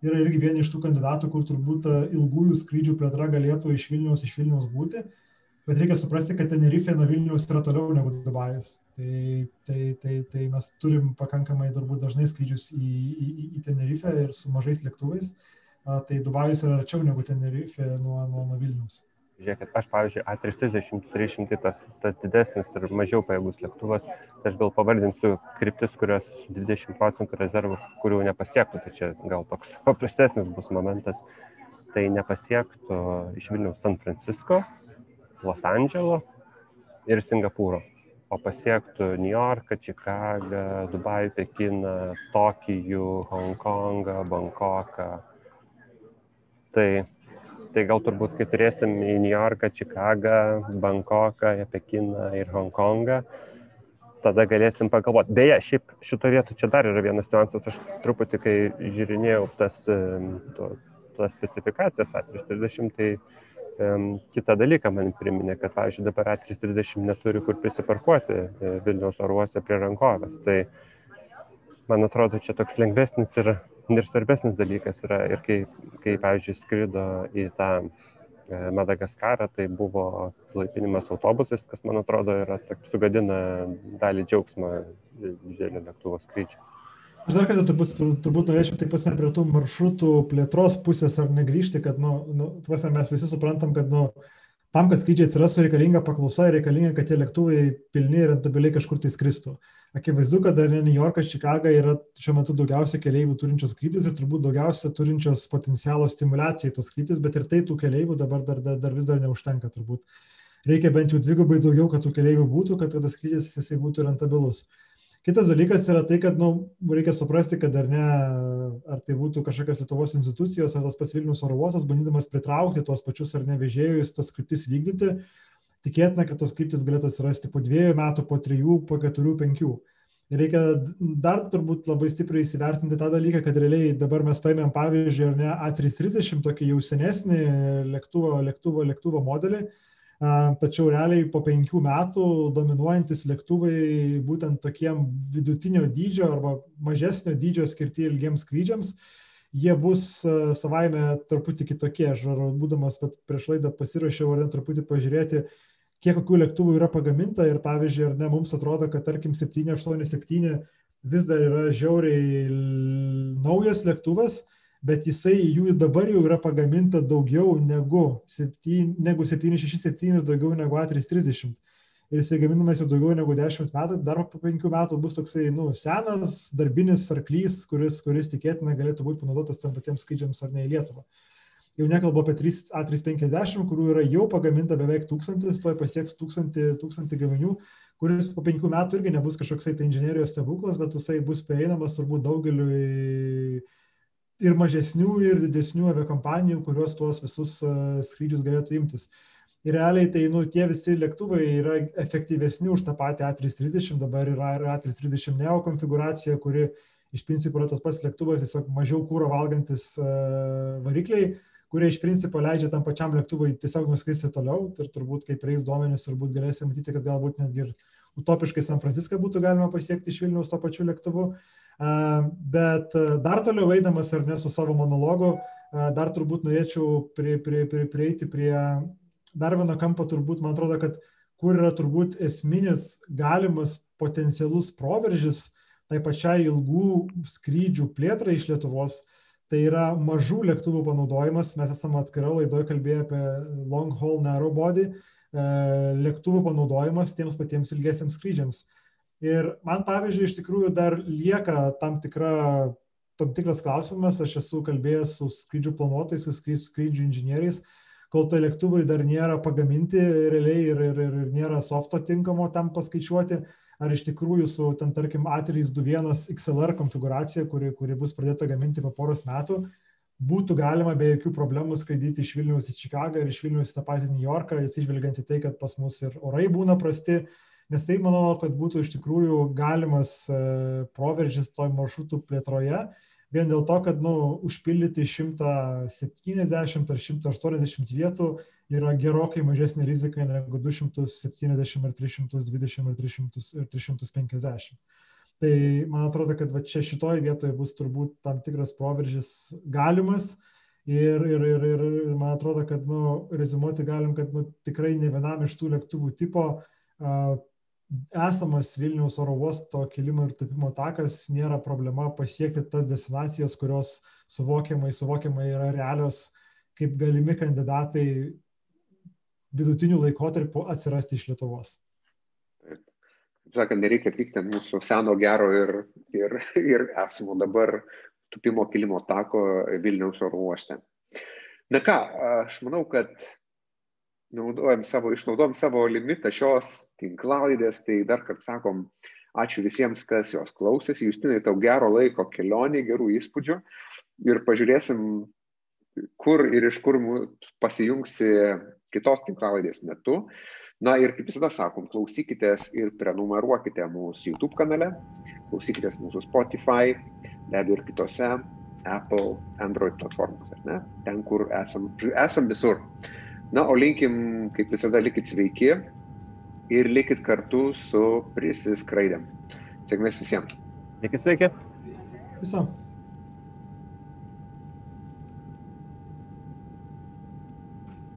yra irgi vieni iš tų kandidatų, kur turbūt ilgųjų skrydžių plėtra galėtų iš Vilnius, iš Vilnius būti. Uh, bet reikia suprasti, kad Tenerife nuo Vilnius yra toliau negu Dubajus. Tai, tai, tai, tai mes turim pakankamai turbūt dažnai skrydžius į, į, į Tenerife ir su mažais lėktuvais. Tai Dubajus yra arčiau negu Tenerife nuo, nuo, nuo Vilnius. Žiūrėkit, aš pavyzdžiui, A330-300 tas, tas didesnis ir mažiau pajėgus lėktuvas, tai aš gal pavardinsiu kryptis, kurios 20 procentų rezervų, kurių nepasiektų, tai čia gal toks paprastesnis bus momentas, tai nepasiektų iš Vilniaus San Francisco, Los Andželo ir Singapūro. O pasiektų New Yorką, Čikagą, Dubajų, Pekiną, Tokijų, Hongkongą, Bankoką. Tai tai gal turbūt, kai turėsim į New Yorką, Čikagą, Bankoką, Pekiną ir Hongkongą, tada galėsim pagalvoti. Beje, šiaip šito vietu čia dar yra vienas niuansas, aš truputį, kai žiūrinėjau tas, to, tas specifikacijas A330, tai um, kitą dalyką man priminė, kad, pavyzdžiui, dabar A330 neturi kur prisiparkuoti e, Vilniaus oro uoste prie rankovės. Tai man atrodo, čia toks lengvesnis ir, ir svarbesnis dalykas yra. Ir kai, kai pavyzdžiui, skrido į tą E, Madagaskarą, tai buvo laipinimas autobusais, kas man atrodo yra sugadina dalį džiaugsmo didelio lėktuvo skrydžio. Aš dar kartą turbūt, turbūt norėčiau taip pasirinkti prie tų maršrutų plėtros pusės ar negrįžti, kad nu, nu, mes visi suprantam, kad nu, tam, kad skrydžiai atsirastų reikalinga paklausa, reikalinga, kad tie lėktuvai pilni ir rentabiliai kažkur tai skristų. Akivaizdu, kad dar ne New Yorkas, Čikaga yra šiuo metu daugiausia keleivių turinčios kryptis ir turbūt daugiausia turinčios potencialo stimulacijai tos kryptis, bet ir tai tų keleivių dabar dar, dar, dar vis dar neužtenka turbūt. Reikia bent jau dvigubai daugiau, kad tų keleivių būtų, kad tas skrydis jisai būtų rentabilus. Kitas dalykas yra tai, kad nu, reikia suprasti, kad ar ne, ar tai būtų kažkokios Lietuvos institucijos, ar tas pats Vilnius oro uostas, bandydamas pritraukti tuos pačius ar ne vežėjus, tas kryptis vykdyti, tikėtina, kad tos kryptis galėtų atsirasti po dviejų metų, po trijų, po keturių, penkių. Ir reikia dar turbūt labai stipriai įsivertinti tą dalyką, kad realiai dabar mes paėmėm pavyzdžiui, ar ne, A330, tokį jau senesnį lėktuvo, lėktuvo, lėktuvo modelį, tačiau realiai po penkių metų dominuojantis lėktuvai būtent tokiem vidutinio dydžio arba mažesnio dydžio skirti ilgiems skrydžiams, jie bus savaime truputį kitokie. Aš būdamas prieš laidą pasirašiau ar net truputį pažiūrėti, kiek kokių lėktuvų yra pagaminta ir pavyzdžiui, ar ne, mums atrodo, kad tarkim 787 vis dar yra žiauriai naujas lėktuvas, bet jisai jų dabar jau yra pagaminta daugiau negu, 7, negu 767 ir daugiau negu A330. Ir jisai gaminamas jau daugiau negu 10 metų, dar po 5 metų bus toksai, nu, senas darbinis arklys, kuris, kuris tikėtina galėtų būti panaudotas tam patiems skrydžiams ar ne į Lietuvą. Jau nekalbu apie 3, A350, kurių yra jau pagaminta beveik tūkstantis, tuoj pasieks tūkstantį, tūkstantį gaminių, kuris po penkių metų irgi nebus kažkoksai tai inžinierijos stebuklas, bet jisai bus prieinamas turbūt daugeliu ir mažesnių, ir didesnių aviakompanijų, kurios tuos visus skrydžius galėtų imtis. Ir realiai tai nu, tie visi lėktuvai yra efektyvesni už tą patį A330, dabar yra A330 Neo konfiguracija, kuri iš principo yra tas pats lėktuvas, tiesiog mažiau kūro valgantis uh, varikliai, kurie iš principo leidžia tam pačiam lėktuvui tiesiog nuskristi toliau. Ir turbūt, kaip reis duomenys, turbūt galėsime matyti, kad galbūt netgi ir utopiškai San Franciską būtų galima pasiekti iš Vilniaus to pačiu lėktuvu. Uh, Bet dar toliau eidamas ar ne su savo monologu, dar turbūt norėčiau prie, prie, prie, prieiti prie dar vieno kampo, turbūt man atrodo, kad kur yra turbūt esminis galimas potencialus proveržis tai pačiai ilgų skrydžių plėtrai iš Lietuvos, tai yra mažų lėktuvų panaudojimas. Mes esame atskira laidoje kalbėję apie long haul narrow body, lėktuvų panaudojimas tiems patiems ilgiesiams skrydžiams. Ir man, pavyzdžiui, iš tikrųjų dar lieka tam, tikra, tam tikras klausimas, aš esu kalbėjęs su skrydžių planuotojais, su skrydžių inžinieriais, kol tai lėktuvai dar nėra pagaminti realiai ir, ir, ir, ir nėra softo tinkamo tam paskaičiuoti, ar iš tikrųjų su, ten, tarkim, A321 XLR konfiguracija, kuri, kuri bus pradėta gaminti po poros metų, būtų galima be jokių problemų skraidyti iš Vilniaus į Čikagą ir iš Vilniaus į tą patį New Yorką, atsižvelgiant į tai, kad pas mus ir orai būna prasti, nes tai manau, kad būtų iš tikrųjų galimas e, proveržis toj maršrutų plėtroje, vien dėl to, kad nu, užpildyti 170 ar 180 vietų yra gerokai mažesnė rizika negu 270 ar 320 ar 300 ir 350. Tai man atrodo, kad va čia šitoje vietoje bus turbūt tam tikras proveržis galimas ir, ir, ir, ir, ir man atrodo, kad nu, rezumuoti galim, kad nu, tikrai ne vienam iš tų lėktuvų tipo uh, esamas Vilniaus oro uosto kilimo ir tupimo takas nėra problema pasiekti tas destinacijas, kurios suvokiamai, suvokiamai yra realios kaip galimi kandidatai vidutinių laikotarpių atsirasti iš Lietuvos. Taip sakant, nereikia pykti ant mūsų seno gero ir, ir, ir esamo dabar tupimo kilimo tako Vilniaus oro uoste. Na ką, aš manau, kad naudojam savo, išnaudojam savo limitą šios tinklalaidės, tai dar kartą sakom, ačiū visiems, kas jos klausėsi. Justinai, tau gero laiko kelionė, gerų įspūdžių ir pažiūrėsim, kur ir iš kur pasijungsi kitos tinklalaidės metu. Na ir kaip visada sakom, klausykitės ir prenumeruokite mūsų YouTube kanale, klausykitės mūsų Spotify, be abejo ir kitose Apple, Android platformose, ne? ten, kur esam, esam visur. Na, o linkim, kaip visada, likit sveiki ir likit kartu su prisiskraidėm. Sėkmės visiems. Likit sveiki. Viso.